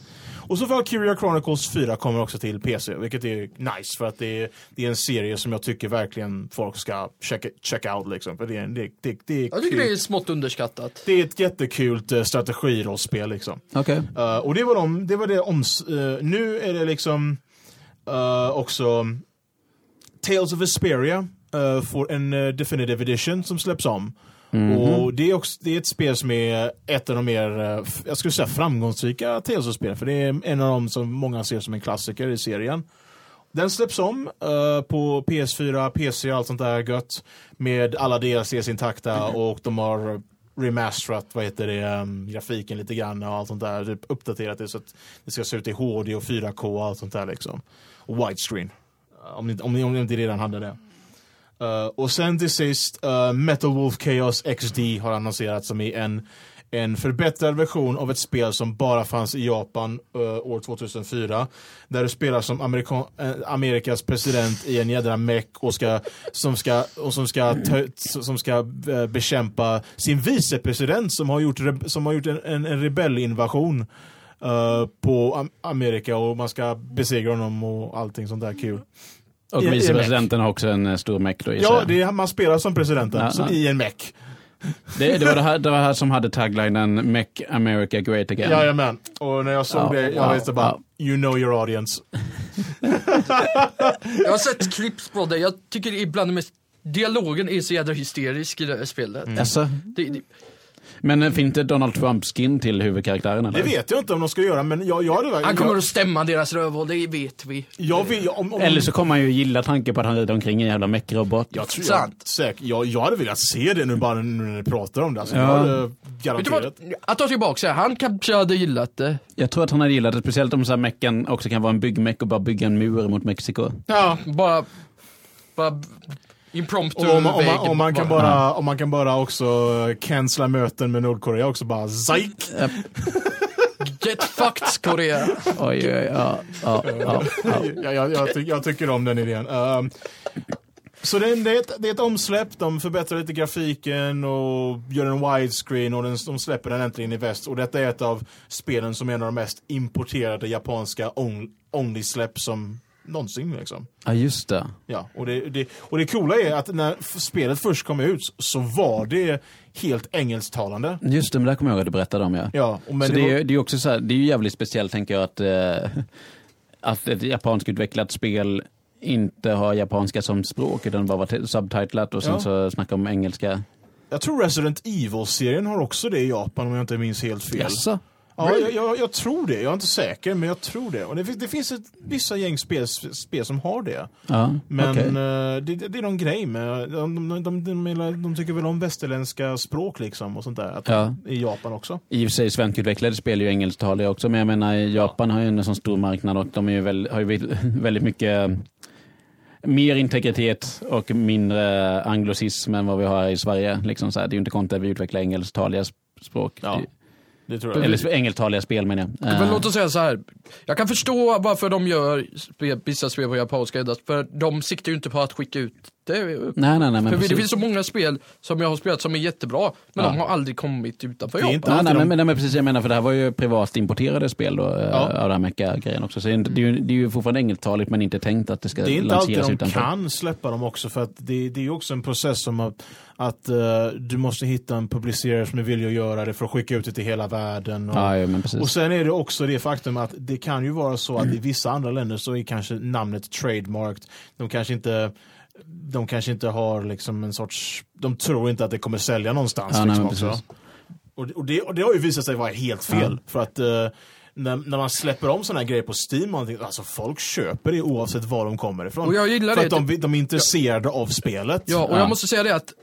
Och så Valkyria Chronicles 4 kommer också till PC, vilket är nice för att det är, det är en serie som jag tycker verkligen folk ska check, check out liksom. För det, är- det, det, det, är Jag tycker kul. det är smått underskattat. det är ett jättekult uh, strategirollspel liksom. Okej. Uh, och det var, de, det var det oms... Uh, nu är det liksom uh, också Tales of Vesperia uh, får en uh, Definitive Edition som släpps om. Och det är, också, det är ett spel som är ett av de mer, f- jag skulle säga framgångsrika spel för det är en av dem som många ser som en klassiker i serien. Den släpps om uh, på PS4, PC och allt sånt där gött. Med alla DLCs intakta och de har remasterat, vad heter det, um, grafiken lite grann och allt sånt där. Typ uppdaterat det så att det ska se ut i HD och 4K och allt sånt där liksom. Och widescreen. Om, ni, om, ni, om ni inte redan hade det. Uh, och sen till sist, uh, Metal Wolf Chaos XD har annonserats som är en, en förbättrad version av ett spel som bara fanns i Japan uh, år 2004. Där du spelar som Amerika Amerikas president i en jädra meck och ska, som ska, och som ska, som ska bekämpa sin vicepresident som har gjort, som har gjort en, en, en rebellinvasion uh, på Am- Amerika och man ska besegra honom och allting sånt där kul. Och vicepresidenten har också en eh, stor meck då Ja, det är, man spelar som presidenten, Ja, som ja. i en meck. det, det, var det, här, [LAUGHS] det var det här som hade taglinen Make America Great Again. Jajamän. Och när jag såg Ja, det, jag wow, visste bara, wow. you know your audience. [LAUGHS] Jag har sett [LAUGHS] clips på det, jag tycker ibland mest, dialogen är så jädra hysterisk i det här spelet. Mm. Alltså, Det, det, Men eh, finns det Donald Trump-skin till huvudkaraktären? Eller? Det vet jag inte om de ska göra, men jag, jag hade Han kommer jag, att stämma deras rövhål, det vet vi. jag, vill- om, om, Eller så kommer man ju gilla tanken på att han rider omkring i en jävla meckrobot. Jag, tror, jag, säkert, jag, jag hade velat se det nu bara nu när ni pratar om det. Alltså, Ja. jag hade garanterat. vad? Jag tar tillbaka det. Han kanske hade gillat det. Jag tror att han hade gillat det, speciellt om så här mecken också kan vara en byggmeck och bara bygga en mur mot Mexiko. Ja. Bara... Bara... Impromptu Och om, man- om, man, om, man kan bara, om man kan bara också cancella möten med Nordkorea också bara ZAIK! Get fucked, Korea. Oj, oj, oj, ja, ja, ja, ja. jag, jag, jag, ty, jag tycker om den idén. Ehm, så det, är- det, är ett, det är ett omsläpp, de förbättrar lite grafiken och gör en widescreen och den, de släpper den äntligen i väst. Och detta är ett av spelen som är en av de mest importerade japanska on, only-släpp som någonsin liksom. ja just det. Ja, och det, det, och det coola är att när spelet först kom ut så var det helt engelsktalande. Just det, men det kommer jag ihåg att du berättade om ja. Ja, men så det det, var- är, det är också så här, det är ju jävligt speciellt tänker jag att, eh, [LAUGHS] att ett japanskutvecklat spel inte har japanska som språk utan bara var subtitlat och sen Ja. så snackar om engelska. Jag tror Resident Evil-serien har också det i Japan om jag inte minns helt fel. Jaså? Ja, jag, jag, jag tror det. Jag är inte säker, men jag tror det. Och det, finns- det finns ett, vissa gäng spel, spel som har det. Ja, Men okej. eh, det, det är någon grej med, de, de, de, de, tycker väl om västerländska språk liksom och sånt där. Att Ja. I Japan också. I och för sig svenskutvecklade spel är ju engelsktaliga också, men jag menar Japan har ju en sån stor marknad och de är ju väl, har ju väl- [LAUGHS] väldigt mycket mer integritet och mindre anglosism än vad vi har i Sverige. Liksom så här. Det är ju inte konstigt att vi utvecklar engelsktaliga sp- språk. Ja. Eller engelsktaliga spel menar jag. Men Eh, låt oss säga så här. Jag kan förstå varför de gör vissa spel på japanska endast, för de siktar ju inte på att skicka ut det. nej, nej, nej. Men för det finns så många spel som jag har spelat som är jättebra, men Ja. de har aldrig kommit utanför Japan. inte Nej, nej, alltid men, de- men, precis, jag menar för det här var ju privat importerade spel då, eh, Ja. av den här mecka-grejen också. Så det är, inte- det, är ju, det är ju fortfarande engelsktaligt men inte tänkt att det ska Det är inte alltid lanseras de utanför. kan släppa dem också för att det, det är ju också en process som att, att eh, du måste hitta en publicerare som är villig att göra det för att skicka ut det till hela världen. Och, Ja, ja, och sen är det också det faktum att det kan ju vara så att i vissa andra länder så är kanske namnet trademarked. De kanske inte de kanske inte har liksom en sorts, de tror inte att det kommer sälja någonstans. Ja, nej, liksom precis. Och, det- och, det, och det har ju visat sig vara helt fel. För att eh, när, när man släpper om sådana här grejer på Steam, och allting, alltså folk köper det oavsett var de kommer ifrån. Och jag gillar för det. att de, de är intresserade av spelet. Ja, och Ja. jag måste säga det att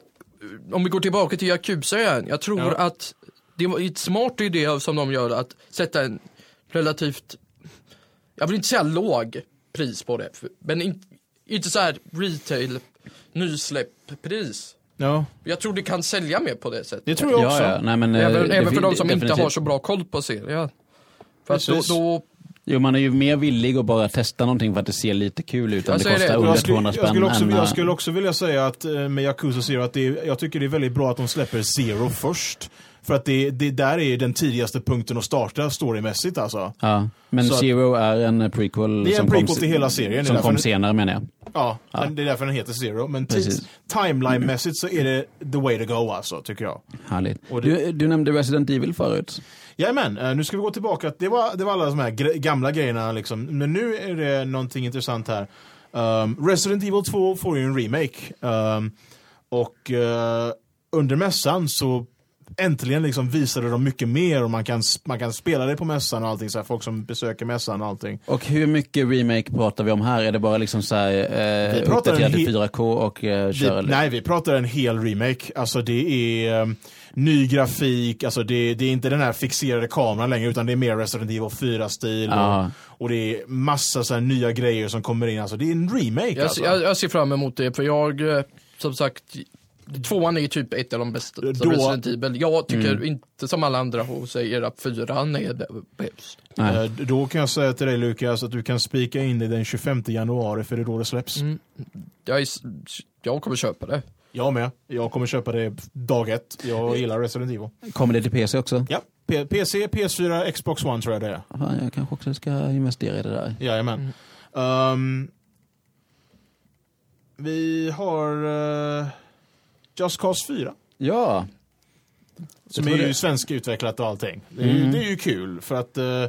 eh, om vi går tillbaka till Yakuza igen, jag tror Ja. att det var ett smart idé som de gör att sätta en relativt, jag vill inte säga låg pris på det, men in, inte så här retail nysläpp-pris. Ja, Jag tror det kan sälja mer på det sättet. det tror jag också. Ja, ja. Nej, men, eh, Även, det- även för de som inte definitivt. har så bra koll på serien. För att då, då, Jo, man är ju mer villig att bara testa någonting för att det ser lite kul ut. Jag det kostar det. under Jag skulle, 200 jag, skulle också, än, jag eh, skulle också vilja säga att eh, med Yakuza Zero att det är, jag tycker det är väldigt bra att de släpper Zero först. För att det, det där är den tidigaste punkten att starta storymässigt alltså. Ja, men Så att- Zero är en prequel Det är en prequel kom, till hela serien. Som kom senare menar jag. Ja, Ja. Det är därför den heter Zero. Men timeline-mässigt så är det the way to go alltså, tycker jag. Härligt. Det- Du, du nämnde Resident Evil förut. Jajamän, eh, nu ska vi gå tillbaka. Det var, det var alla de här gre- gamla grejerna liksom. Men nu är det någonting intressant här. Um, Resident Evil 2 får ju en remake. Um, och eh, under mässan så äntligen liksom visade de mycket mer och man kan, man kan spela det på mässan och allting. Så här, folk som besöker mässan och allting. Och hur mycket remake pratar vi om här? Är det bara liksom så här, eh, Vi pratar en i he- 4K och eh, Vi, kör? eller? nej, vi pratar en hel remake. Alltså det är um, ny grafik, alltså det, det är inte den här fixerade kameran längre utan det är mer Resident Evil 4-stil. Ja. Och, och det är massa så här nya grejer som kommer in. Alltså det är en remake jag, alltså. jag, jag ser fram emot det, för jag, eh, som sagt, tvåan är ju typ ett av de bästa Då- Resident Evil. Jag tycker Mm. inte som alla andra och säger att fyran är bäst. Nej. Eh, Då kan jag säga till dig Lukas att du kan spika in det den 25 januari för det är då det släpps. Mm. Jag, är, jag kommer köpa det. Jag med. Jag kommer köpa det dag ett. Jag gillar Resident Evil. Kommer det till PC också? Ja, P- PC, PS4, Xbox One tror jag det är. Fan, jag kanske också ska investera i det där. Jajamän. Um, vi har uh, Just Cause 4. Ja, Som är ju svenskutvecklat och allting. Det är, ju, Mm. det är ju kul för att eh,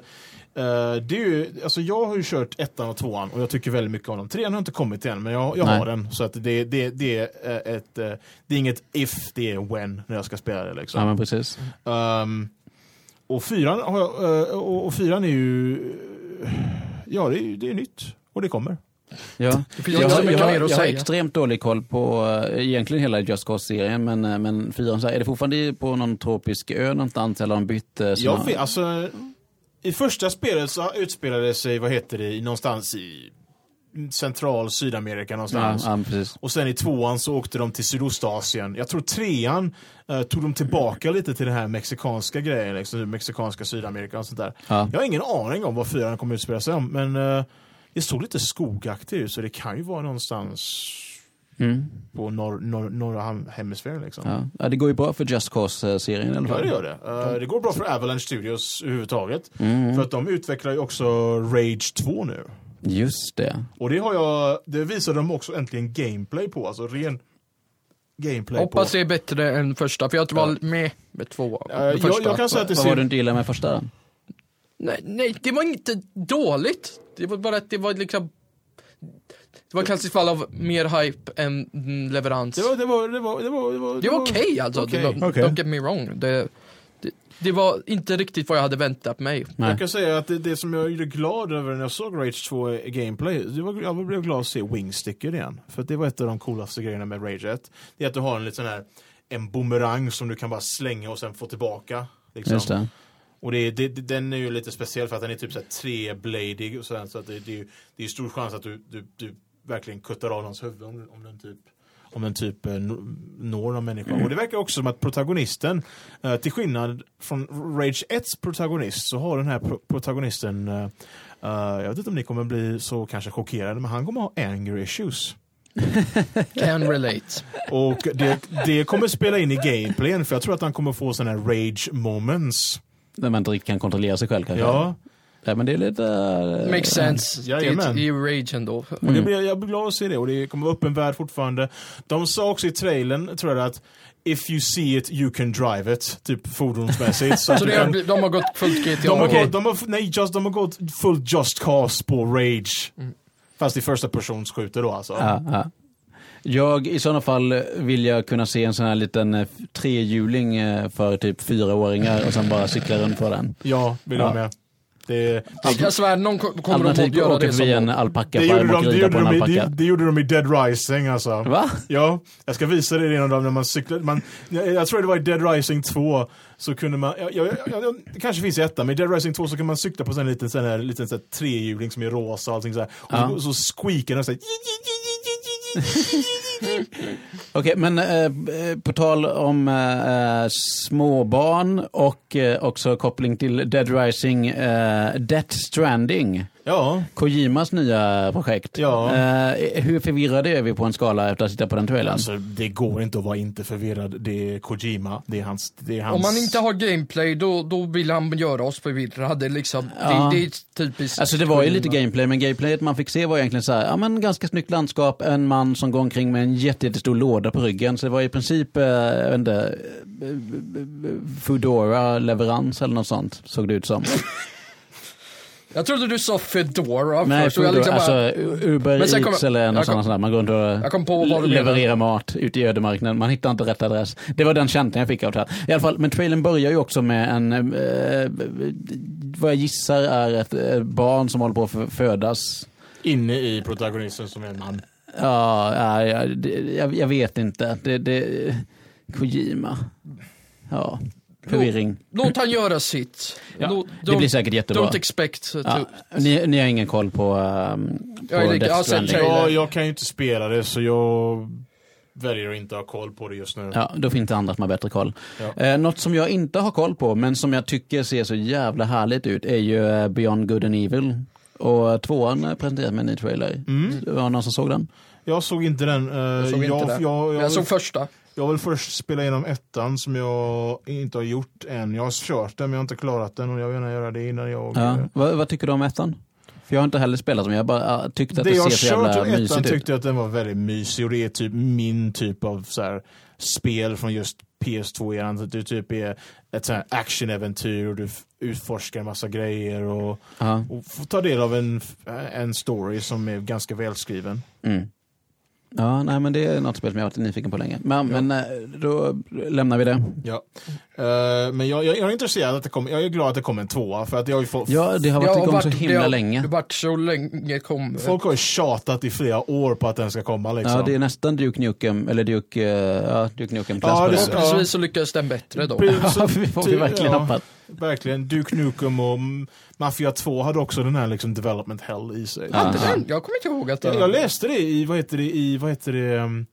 det är ju, alltså jag har ju kört ettan och tvåan och jag tycker väldigt mycket om dem. Trean har inte kommit än men jag, jag har den. Så att det, det, det, är eh, ett, det är inget if, det är when när jag ska spela det liksom. Ja, men precis. Ehm, och fyran har jag, och, och fyran är ju, ja det är, det är nytt. Och det kommer. Ja. Jag, har- jag, att jag har extremt dålig koll på eh, egentligen hela Just Cause-serien, men, eh, men fyran, är det fortfarande på någon tropisk ö någonstans eller har de bytt? eh, Jag vet, alltså, I första spelet så utspelade det sig, vad heter det, i- någonstans i central Sydamerika Ja, någonstans. ja, precis. Och sen i tvåan så åkte de till Sydostasien. Jag tror trean eh, tog de tillbaka lite till den här mexikanska grejen, liksom, mexikanska Sydamerika och sånt där. Ja. Jag har ingen aning om vad fyran kommer utspela sig om, men eh, det såg lite skogaktigt ut, så det kan ju vara någonstans Mm. på norr, norr, norra hem- hemisfären liksom. Ja. ja, det går ju bra för Just Cause-serien i alla Ja, det gör det. Eh, det går bra för Avalanche Studios överhuvudtaget. Mm. För att de utvecklar ju också Rage 2 nu. Just det. Och det har jag, det visade de också äntligen gameplay på, alltså ren gameplay Hoppas på. det är bättre än första, för jag var med med två. Eh, med jag, jag kan säga att det Vad var det ser... du inte gillade med första? Nej, nej, det var inte dåligt. Det var bara att det var liksom det var klassiskt fall av mer hype än leverans. Det var, det var, det var, det var, det var, Det var okej alltså, okej. Det var, Okej. don't get me wrong. Det, det, det var inte riktigt vad jag hade väntat mig. Nej. Jag kan säga att det, det som jag gjorde glad över när jag såg Rage 2 i gameplay, det var, jag blev glad att se Wingsticker igen. För det var ett av de coolaste grejerna med Rage 1. Det är att du har en liten sån här, en boomerang som du kan bara slänga och sen få tillbaka. Liksom. Just det. Och det, det, den är ju lite speciell för att den är typ så här trebladig och sådär, så att det, det, är det är stor chans att du, du, du verkligen kuttar av någons huvud om, om den typ om den typ eh, nå- når någon människa. Och det verkar också som att protagonisten, eh, till skillnad från Rage 1s protagonist, så har den här pro protagonisten, eh, eh, jag vet inte om ni kommer bli så kanske chockerade, men han kommer ha anger issues. [LAUGHS] Can relate. Och det, det kommer spela in i gameplayen, för jag tror att han kommer få sådana här rage moments. När man inte riktigt kan kontrollera sig själv kanske. Ja, ja men det är lite... eh, Makes sense. Det Jajamän. är ju rage ändå. Och det blir, jag blir glad att se det och det kommer vara öppen värld fortfarande. De sa också i trailern, tror jag att If you see it, you can drive it. Typ fordonsmässigt. [LAUGHS] Så Så det kan, de har gått fullt GTA. de, har gått, de, har, nej, just, de har gått full just cause på Rage. Fast i första persons skjuter då alltså. Ja, ja. Jag, i sådana fall vill jag kunna se en sån här liten eh, trehjuling eh, för typ fyraåringar och sen bara cykla runt på den. Ja, vill Ja. jag med. Det, Jag svär, någon ko- kommer de att göra det förbi en som... det, gjorde de, det, gjorde på en de, i- det, alpacka. det gjorde de i Dead Rising alltså. Va? Ja, jag ska visa dig det en dag när man cyklar. Man, jag, jag tror det var i Dead Rising 2 så kunde man, jag, jag, jag, det kanske finns i ettan, men i Dead Rising 2 så kan man cykla på en liten, sån här, liten här trehjuling som är rosa och allting så här. Och Ja. så, så squeakar den så här. Okej, men eh, eh, på tal om eh, eh, småbarn och eh, också koppling till Dead Rising, eh, Death Stranding. Ja, Kojimas nya projekt. Ja. Eh, hur förvirrade är vi på en skala efter att titta på den trailern? alltså det går inte att vara inte förvirrad. Det är Kojima, det är hans... Det är hans... Om man inte har gameplay, då, då vill han göra oss förvirrade liksom. Ja. Det, det är typiskt. Alltså det var ju lite gameplay, men gameplayet man fick se var egentligen så här, ja men ganska snyggt landskap, en man som går omkring med en jätte- jättestor låda på ryggen. Så det var i princip, eh, jag vet inte, Foodora-leverans eller något sånt, såg det ut som. [LAUGHS] Jag trodde du sa Fedora Nej, först. jag Foodora, liksom bara, alltså Uber Men sen Eats kom- eller något jag sånt där. Man går runt och Jag kom på vad du levererar menar. mat ute i ödemarknaden. Man hittar inte rätt adress. Det var den känslan jag fick av det här. I alla fall, men trailern börjar ju också med en, eh, vad jag gissar är ett eh, barn som håller på att fö- födas. Inne i protagonisten som är en man. Ja, ja, ja det, jag, jag vet inte. Det, det, Kojima. Ja, förvirring. låt han göra sitt. Ja, Låt- det blir don't- säkert jättebra. Don't expect to... Ja, ni, ni har ingen koll på, um, på Jag Death jag har sett Stranding? trailer. Ja, jag kan ju inte spela det så jag väljer att inte ha koll på det just nu. Ja, då finns det andra som har bättre koll. Ja. Eh, något som jag inte har koll på, men som jag tycker ser så jävla härligt ut, är ju eh, Beyond Good and Evil. Och tvåan eh, presenterat med en ny trailer. Mm. Det var någon som såg den? Jag såg inte den. eh, Jag såg inte jag, det. Jag, jag, Jag såg första. Jag vill först spela igenom ettan som jag inte har gjort än. Jag har kört den men jag har inte klarat den och jag vill gärna göra det innan jag... Ja. eh, Vad, vad tycker du om ettan? För jag har inte heller spelat dem, jag har bara uh, tyckt att det, det jag ser så kört jävla mysigt ut. tyckte jag att den var väldigt mysig och det är typ min typ av så här, spel från just PS2-eran. Att Du typ är ett så här actionäventyr och du utforskar en massa grejer och, Ja. och får ta del av en, en story som är ganska välskriven. Mm. Ja, nej men det är något spel som jag har varit nyfiken på länge. Men, men eh, då lämnar vi det. Ja. Eh, men jag, jag, jag är intresserad att det kommer, jag är glad att det kommer en tvåa för att jag har ju fått Ja, det har varit igång så det himla har, länge. Det har varit så länge kommer. Folk har ju tjatat i flera år på att den ska komma liksom. Ja, det är nästan Duke Nukem, eller Duke, eh, ja, Duke Nukem klass Ja, på det- ja. Så lyckades den bättre då. Precis, [LAUGHS] Ja, vi får vi verkligen ja, hoppas. Verkligen. Duke Nukem och Mafia 2 hade också den här liksom development hell i sig. Ja. Hade den? Jag kommer inte ihåg att det Jag, läste det i, vad heter det, i, vad heter det, um,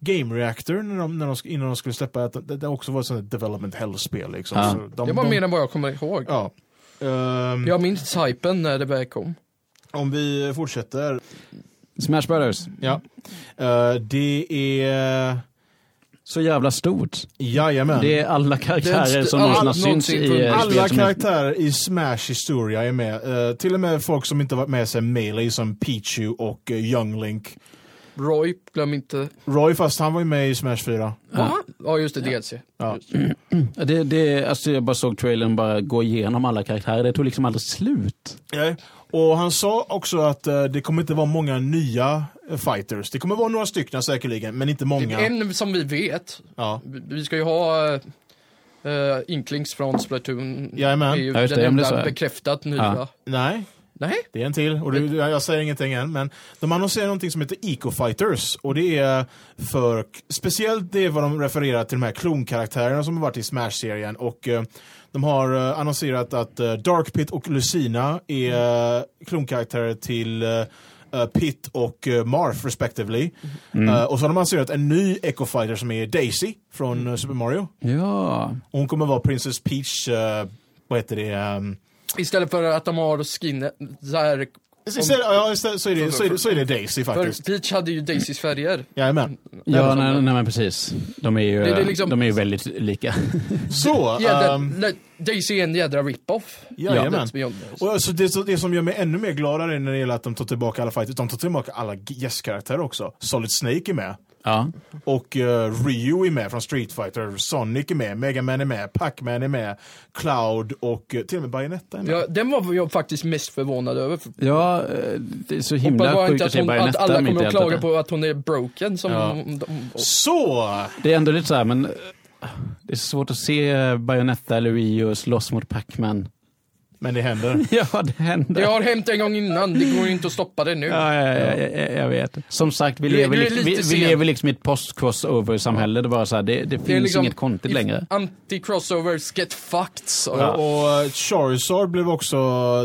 Game Reactor när de, när de, innan de skulle släppa att det, det också var ett sånt development hell-spel liksom. Ja. Så de, Det var de, mer än vad jag kommer ihåg. Ja. Ehm, Jag minns hypen när det väl kom. Om vi fortsätter. Smash Brothers, Ja. Eh, det är, så jävla stort. jajamän. Det är alla karaktärer Det är som all- någonsin synts någonsin i eh, Alla som är- karaktärer i Smash historia är med. Eh, till och med folk som inte varit med sig Melee som Pichu och uh, Young Link. Roy, glöm inte. Roy, fast han var ju med i Smash 4. Va? Ja, just det, DLC. Ja. Just det. Ja, Det, det, alltså jag bara såg trailern bara gå igenom alla karaktärer, det tog liksom aldrig slut. Ja. Och han sa också att eh, det kommer inte vara många nya eh, fighters. Det kommer vara några stycken säkerligen, men inte många. En som vi vet, Ja. vi ska ju ha uh, Inklings från Splatoon. Jajamän. är ju Ja, just det, den det enda så. bekräftat nya. Ja. Nej, Nej? det är en till. Och du, jag säger ingenting än, men de annonserar någonting som heter Eco Fighters. Och det är för, speciellt det är vad de refererar till de här klonkaraktärerna som har varit i Smash-serien. Och eh, de har eh, annonserat att uh, Dark Pit och Lucina är uh, klonkaraktärer till uh, uh, Pit och uh, Marth respectively. Uh, och så har de annonserat en ny Eco Fighter som är Daisy från uh, Super Mario. Ja, Och hon kommer vara Princess Peach, uh, vad heter det? Um, Istället för att de har skinnet, så här, istället, ja, istället, så, är det, så, är det, så är det Daisy för faktiskt. Peach hade ju Daisys färger. Jajamän. ja nej, nej men precis. De är ju, Det är liksom- de är ju väldigt lika. [LAUGHS] Så, Jädra, ehm, le- Daisy är en jädra rip-off. Jajamän. Och alltså det, så- det som gör mig ännu mer gladare när det gäller att de tar tillbaka alla fighters, de tar tillbaka alla gästkaraktärer också. Solid Snake är med. Ja. Och eh, Ryu är med från Street Fighter, Sonic är med, Mega Man är med, Pac-Man är med, Cloud och eh, till och med Bayonetta är med. Ja, den var jag faktiskt mest förvånad över. ja, eh, det är så himla sjukt att hon, att alla kommer att klaga på att hon är broken som Ja. de, de, Så! Det är ändå lite så här, men det är svårt att se Bayonetta eller Rio slåss mot Pac-Man. Men det händer. [LAUGHS] Ja, det händer. Det har hänt en gång innan, det går ju inte att stoppa det nu. Ja, ja, ja, ja, ja, jag vet. Som sagt, vi Du lever, du liksom, vi, lite vi lever liksom i ett post-crossover-samhälle. Det, är bara så här, det, det finns liksom inget konstigt längre. Anti-crossovers get fucked. Så. Och, och eh, Charizard blev också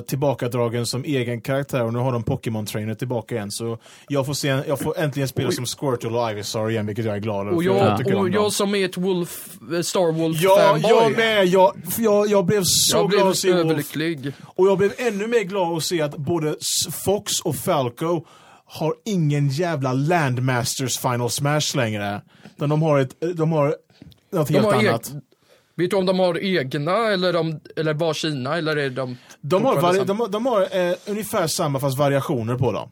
tillbakadragen som egen karaktär och nu har de Pokémon-trainer tillbaka igen. Så jag får, se, jag får äntligen spela Oj. som Squirtle och Ivysaur igen, vilket jag är glad över. Och jag, om och dem. jag som är ett Wolf, eh, Star Wolf Ja, jag med! Jag, jag, jag blev så jag glad att se Wolf. Överlycklig. Och jag blev ännu mer glad att se att både Fox och Falco har ingen jävla Landmasters Final Smash längre. Utan de har ett, de har något De helt har annat. eg- Vet du om de har egna eller, de, eller var Kina eller är de... De har, vari, de, de har eh, ungefär samma fast variationer på dem.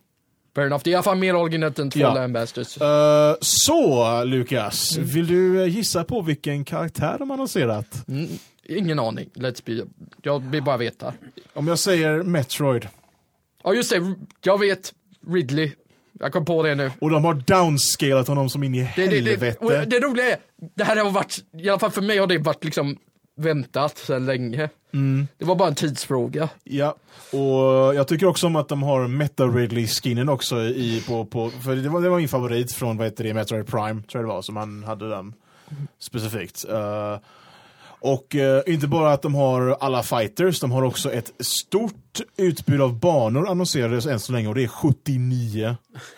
Fair enough. Det är i alla fall mer originellt än två Ja. Landmasters. Eh, så, Lukas. Mm. Vill du eh, gissa på vilken karaktär de har annonserat? Mm, ingen aning. Let's be... Jag vill bara veta. Om jag säger Metroid. Ja just det, jag vet. Ridley. Jag kom på det nu. Och de har downscalat honom som in i Det, det, helvete. det, och det roliga är, det här har varit, i alla fall för mig har det varit liksom väntat sedan länge. Mm. Det var bara en tidsfråga. Ja, och jag tycker också om att de har Meta Ridley skinnen också i på, på för det var, det var min favorit från vad heter det, Metroid Prime tror jag det var, som man hade den specifikt. Eh, och eh, inte bara att de har alla fighters, de har också ett stort utbud av banor annonserades än så länge och det är 79. [LAUGHS]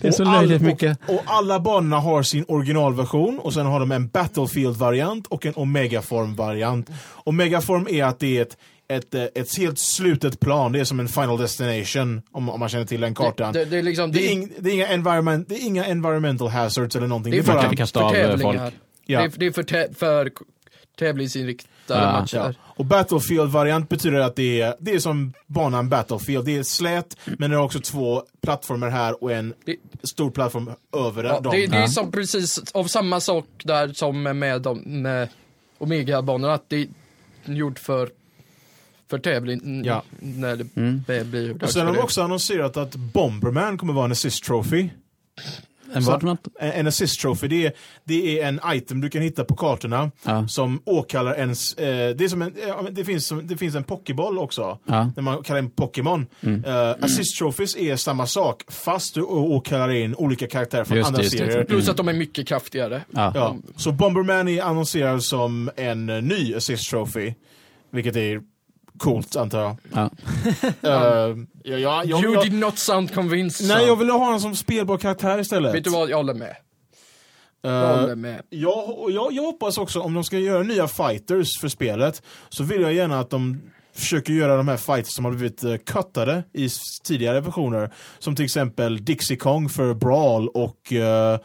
Det är så löjligt mycket. Och, och alla banorna har sin originalversion och sen har de en Battlefield-variant och en Omegaform-variant. Omegaform är att det är ett, ett, eh, ett helt slutet plan, det är som en Final Destination om, om man känner till den kartan. Det, det, det är liksom, är, ing, det, är inga environment, det är inga environmental hazards eller någonting. det är Det är för, bara, kan kasta av, för tävlingar. folk. Ja. Det, är, det är för, tä- för tävlingsinriktade Ja. matcher. Ja. Och Battlefield-variant betyder att det är, det är som banan Battlefield. Det är slät, men det har också två plattformar här och en Det- stor plattform över Ja, dem. det, det är som precis av samma sak där som med, de, med Omega-banorna, att det är gjort för, för tävling Ja. när det Mm. blir Och sen har de också annonserat att Bomberman kommer vara en assist trophy. En vad något? En en assist trophy, det är, det är en item du kan hitta på kartorna Ja. som åkallar ens, eh, det är som en, det finns, det finns en pokéboll också. Ja. När man kallar in Pokémon. Eh, assist trophies är samma sak, fast du åkallar in olika karaktärer från Just andra det, just det. serier. Plus att de är mycket kraftigare. Ja. Ja. Så Bomberman är annonserad som en ny assist trophy. Vilket är coolt antar jag. Ja. [LAUGHS] Eh, ja, ja, jag, You jag, did not sound convinced. nej, jag vill ha honom som spelbar karaktär istället. Vet du vad, jag håller med. Jag Eh, håller med. Ja, och jag, jag hoppas också om de ska göra nya fighters för spelet så vill jag gärna att de försöker göra de här fighters som har blivit uh, cuttade i tidigare versioner. Som till exempel Dixie Kong för Brawl och uh,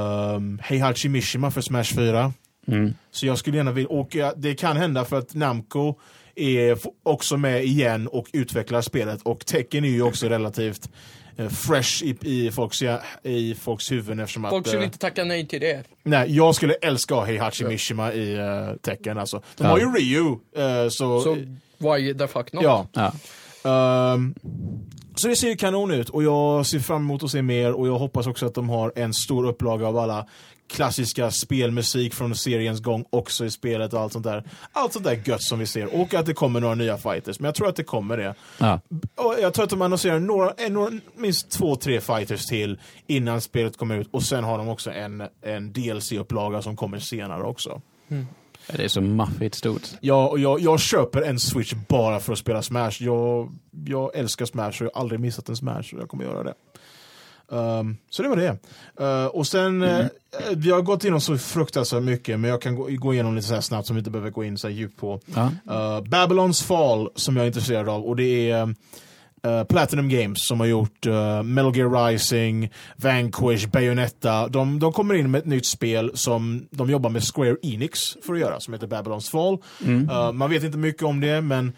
um, Heihachi Mishima för Smash 4. Mm. Så jag skulle gärna vilja, och det kan hända för att Namco är också med igen och utvecklar spelet och Tekken är ju också relativt eh, fresh i, i, folks, ja, i folks huvuden eftersom att... Folk skulle eh, inte tacka nej till det. Nej, jag skulle älska att ha Heihachi Mishima i uh, Tekken alltså. De Ja. har ju Ryu, eh, så... Så why the fuck not? ja. Ja. Ehm, så det ser ju kanon ut och jag ser fram emot att se mer och jag hoppas också att de har en stor upplaga av alla klassiska spelmusik från seriens gång också i spelet och allt sånt där. Allt sånt där gött som vi ser och att det kommer några nya fighters. Men jag tror att det kommer det. Ja. Och jag tror att de annonserar några, en, några, minst två, tre fighters till innan spelet kommer ut och sen har de också en, en DLC-upplaga som kommer senare också. Det är så maffigt stort. Ja, och jag, jag köper en Switch bara för att spela Smash. Jag, jag älskar Smash och jag har aldrig missat en Smash och jag kommer göra det. Ehm, så det var det. Eh, och sen, eh, vi har gått igenom så fruktansvärt mycket, men jag kan gå, gå igenom lite så här snabbt som vi inte behöver gå in så här djupt på. Uh, Babylons Fall som jag är intresserad av och det är eh, Platinum Games som har gjort uh, Metal Gear Rising, Vanquish, Bayonetta. De, de kommer in med ett nytt spel som de jobbar med Square Enix för att göra, som heter Babylons Fall. Eh, man vet inte mycket om det, men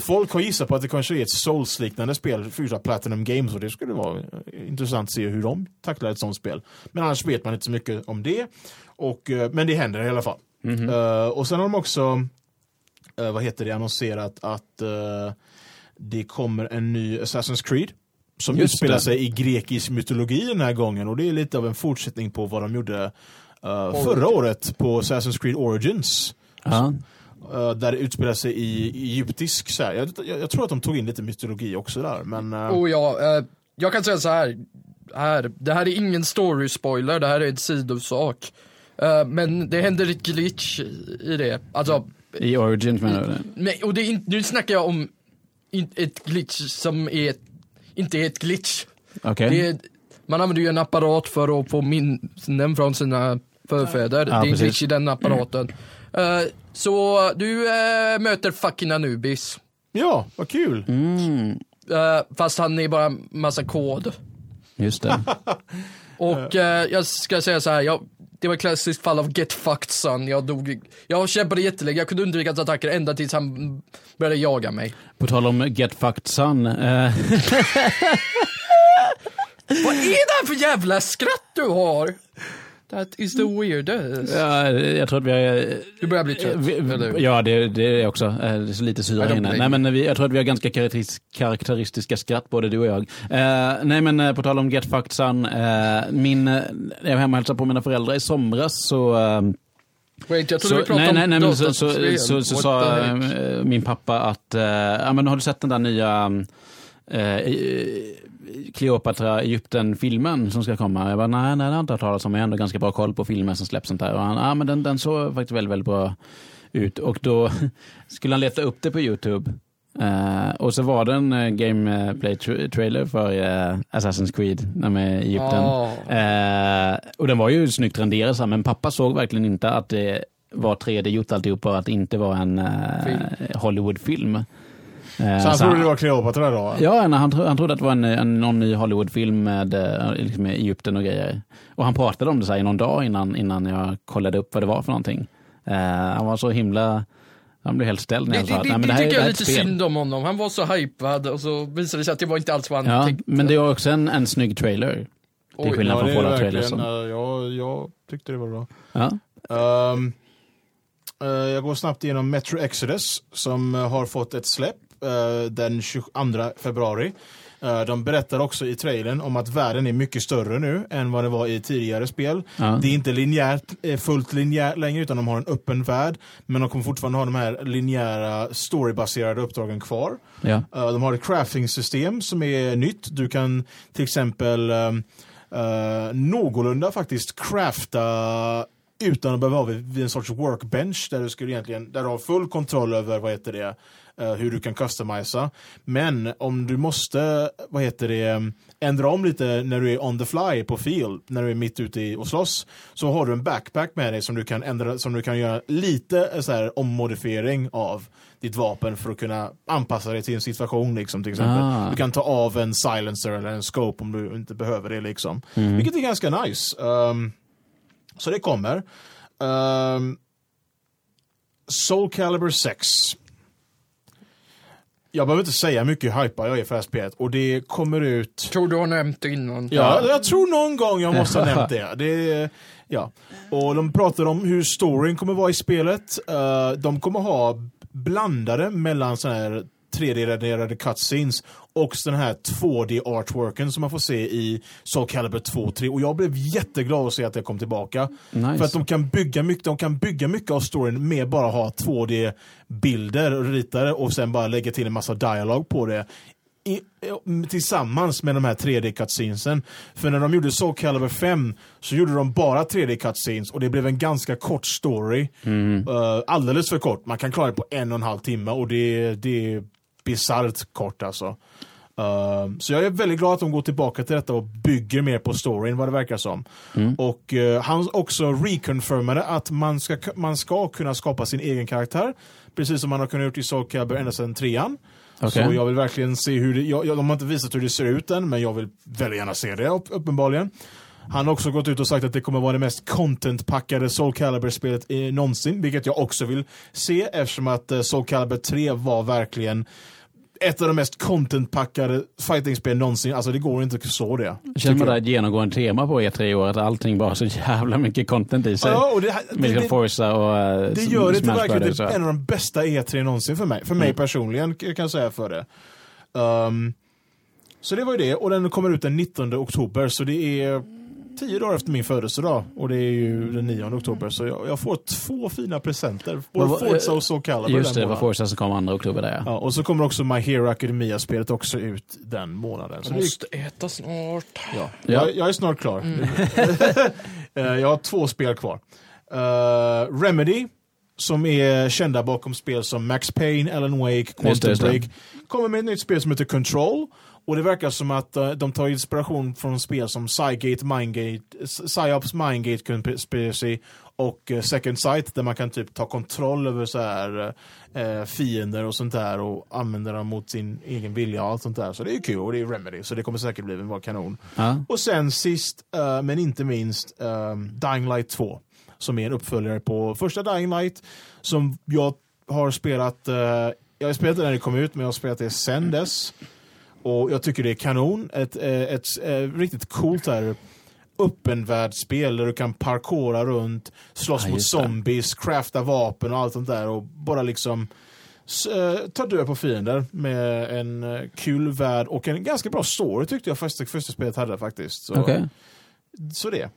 folk har gissat på att det kanske är ett Souls-liknande spel för Platinum Games och det skulle vara eh, intressant att se hur de tacklar ett sånt spel. Men annars vet man inte så mycket om det. Och, eh, men det händer i alla fall. Eh, och sen har de också eh, vad heter det, annonserat att eh, det kommer en ny Assassin's Creed som Just utspelar det. sig i grekisk mytologi den här gången och det är lite av en fortsättning på vad de gjorde eh, förra året på Assassin's Creed Origins. Ja. Eh, där det utspelar sig i egyptisk, så här. Jag, jag, jag tror att de tog in lite mytologi också där, men eh, Och ja, eh, jag kan säga så här. här. Det här är ingen story-spoiler, det här är en sidosak. Eh, men det händer ett glitch i det. Alltså, I Origins menar du? nej, och det är in, nu snackar jag om in, ett glitch som är inte är ett glitch. Det är, man använder ju en apparat för att få minnen från sina förfäder. det är en precis. glitch i den apparaten. Eh, så du eh, möter fucking Anubis. ja, vad kul! Mm, Eh, fast han är bara massa kod. just det. [LAUGHS] Och jag ska säga så här, jag, det var ett klassiskt fall av get fucked son. Jag dog, jag kämpade jättelänge, jag kunde undvika hans attacker ända tills han började jaga mig. På tal om Get Fucked Son. [LAUGHS] Vad är det här för jävla skratt du har? That is the weirdest. ja, jag tror att vi har... Du börjar bli trött, Eh, vi, eller? Ja, det, det är också. Eh, Det är lite syra inne. Nej, men vi, jag tror att vi har ganska karaktäris- karaktäristiska skratt, både du och jag. Eh, nej, men eh, på tal om Get Fucked Son. Eh, min, eh, jag var hemma och hälsade på mina föräldrar i somras, så... Eh, Wait, jag trodde så, vi pratade nej, nej, nej, men så, så, så, så, sa eh, min pappa att, eh, ja men har du sett den där nya eh, eh, Cleopatra Egypten-filmen som ska komma? Jag bara, nej, nej, det har jag inte hört talas om. Jag har ändå ganska bra koll på filmer som släpps sånt där. Och han, ja men den, den såg faktiskt väldigt, väldigt bra ut. Och då [LAUGHS] skulle han leta upp det på YouTube. Eh, och så var det en uh, gameplay-trailer för eh, Assassin's Creed när med Egypten. Ah. Eh, och den var ju snyggt renderad, så här, men pappa såg verkligen inte att det var 3D gjort alltihop och att det inte var en eh, Film. Hollywoodfilm. Eh, Så han så trodde det var Kleopatra då? Ja, han, tro, han trodde att det var en, en, någon ny Hollywoodfilm med, eh, liksom med Egypten och grejer. Och han pratade om det så här i någon dag innan, innan jag kollade upp vad det var för någonting. Eh, han var så himla, han blev helt ställd när Det, jag det, sa att det, men det det här, är- tycker det jag är lite spel. synd om honom. Han var så hypad och så visade det sig att det var inte alls vad han Ja, tänkte. men det är också en, en snygg trailer. Till skillnad Ja, från det verkligen, som- eh, jag, jag tyckte det var bra. Ja. Ehm, eh, jag går snabbt igenom Metro Exodus som har fått ett släpp eh, den 22 februari. Eh, de berättar också i trailern om att världen är mycket större nu än vad det var i tidigare spel. Ja. Det är inte linjärt, eh, fullt linjärt längre utan de har en öppen värld. Men de kommer fortfarande ha de här linjära storybaserade uppdragen kvar. Ja. Eh, de har ett crafting-system som är nytt. Du kan till exempel uh, någorlunda faktiskt crafta utan att behöva vara vid, vid en sorts workbench där du skulle egentligen, där du har full kontroll över vad heter det, eh, hur du kan customisa. Men om du måste, vad heter det, um, ändra om lite när du är on the fly på field, när du är mitt ute i och slåss, så har du en backpack med dig som du kan ändra, som du kan göra lite eh, så här ommodifiering av ditt vapen för att kunna anpassa dig till en situation liksom till exempel. Ah. Du kan ta av en silencer eller en scope om du inte behöver det liksom. Mm. Vilket är ganska nice. Um, så det kommer. Um, Soul Calibur 6. Jag behöver inte säga mycket hur hypad jag är för spelet och det kommer ut Tror du har nämnt det innan? Ja, jag tror någon gång jag måste ha [LAUGHS] nämnt det. det ja. Och de pratar om hur storyn kommer vara i spelet. Eh, de kommer ha blandade mellan sådana här 3D-renderade cutscenes och den här 2D-artworken som man får se i Soul Calibur 2 och 3. Och jag blev jätteglad att se att det kom tillbaka. Nice. För att de kan bygga mycket, de kan bygga mycket av storyn med bara ha 2D-bilder och ritare och sen bara lägga till en massa dialog på det. I, eh, tillsammans med de här 3D-cutscenesen. För när de gjorde Soul Calibur 5 så gjorde de bara 3D-cutscenes och det blev en ganska kort story. Eh, alldeles för kort. Man kan klara det på en och en halv timme och det, det är bisarrt kort alltså. Eh, så jag är väldigt glad att de går tillbaka till detta och bygger mer på storyn vad det verkar som. Och eh, han också reconfirmade att man ska, man ska kunna skapa sin egen karaktär. Precis som man har kunnat gjort i Soul Calibur ända sedan trean. Okej. Så jag vill verkligen se hur det, jag, jag, de har inte visat hur det ser ut än, men jag vill väldigt gärna se det upp, uppenbarligen. Han har också gått ut och sagt att det kommer vara det mest content-packade Soul Calibur-spelet eh, någonsin, vilket jag också vill se eftersom att eh, Soul Calibur 3 var verkligen ett av de mest content-packade fighting-spel någonsin. Alltså det går inte att så det. Jag känner man det ett genomgående tema på E3 i år, att allting bara har så jävla mycket content i sig. Ja, och det, det, det, Forza och uh, det gör det till verkligen och- en av de bästa E3 någonsin för mig. För mig Mm. personligen kan jag säga för det. Um, så det var ju det, och den kommer ut den 19 oktober, så det är tio dagar efter min födelsedag. Och det är ju den 9 oktober, så jag, jag får två fina presenter. Både Vad- Forza och Soul Calibur Just det, den det var. Forza som kom 2 oktober där ja. Ja, och så kommer också My Hero Academia-spelet också ut den månaden. Så Jag det måste äta snart. Ja. Ja. Jag, jag är snart klar. [LAUGHS] Eh, jag har två spel kvar. Eh, Remedy, som är kända bakom spel som Max Payne, Alan Wake, Quantum. Break, kommer med ett nytt spel som heter Control. Och det verkar som att eh, de tar inspiration från spel som Cygate, Mindgate, Psyops Mindgate Conspiracy och eh, Second Sight där man kan typ ta kontroll över så här eh, fiender och sånt där och använda dem mot sin egen vilja och allt sånt där. Så det är kul och det är Remedy så det kommer säkert bli en kanon. ja. Och sen sist, men inte minst, Dying Light 2. Som är en uppföljare på första Dying Light. Som jag har spelat, jag har spelat det när det kom ut, men jag har spelat det sen dess. Och jag tycker det är kanon. Ett, eh, ett, eh, riktigt coolt här öppenvärldsspel där du kan parkoura runt, slåss Ja, mot det. zombies, crafta vapen och allt sånt där och bara liksom eh, ta död på fiender med en kul värld och en ganska bra story tyckte jag första, första spelet hade faktiskt. Så, Okej. så det.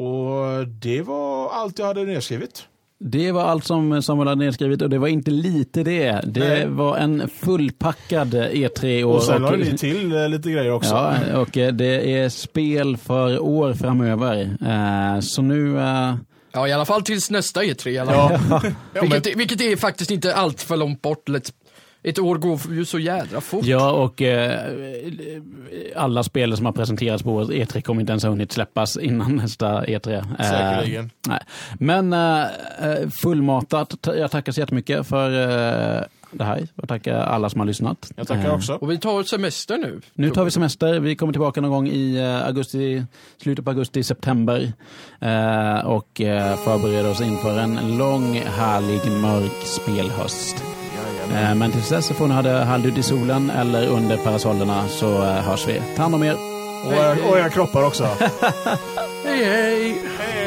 Och det var allt jag hade nedskrivet. Det var allt som Samuel hade nedskrivit och det var inte lite det. Det Nej. var en fullpackad E3 år. Och sen har ni till eh, lite grejer också. Ja, och eh, det är spel för år framöver. Eh, Så nu... Ja, i alla fall tills nästa E3 i alla fall. [LAUGHS] Ja. vilket, vilket är faktiskt inte allt för långt bort. Ett, ett år går ju så jädra fort. Ja, och eh, alla spel som har presenterats på årets E3 kommer inte ens ha hunnit släppas innan nästa E3. Eh, Säkerligen. nej. Men eh, eh, fullmatat. Ta- Jag tackar så jättemycket för eh, det här och tacka alla som har lyssnat. Jag tackar Eh, också. Och vi tar semester nu. Nu tar vi semester. Vi kommer tillbaka någon gång i eh, augusti, slutet på augusti, september eh, och eh, förbereder oss inför en lång, härlig, mörk spelhöst. Eh, men tills dess så får ni ha det halvt i solen eller under parasollerna så eh, hörs vi. Ta hand om er. Och och era kroppar också. [LAUGHS] Hej hej! Hej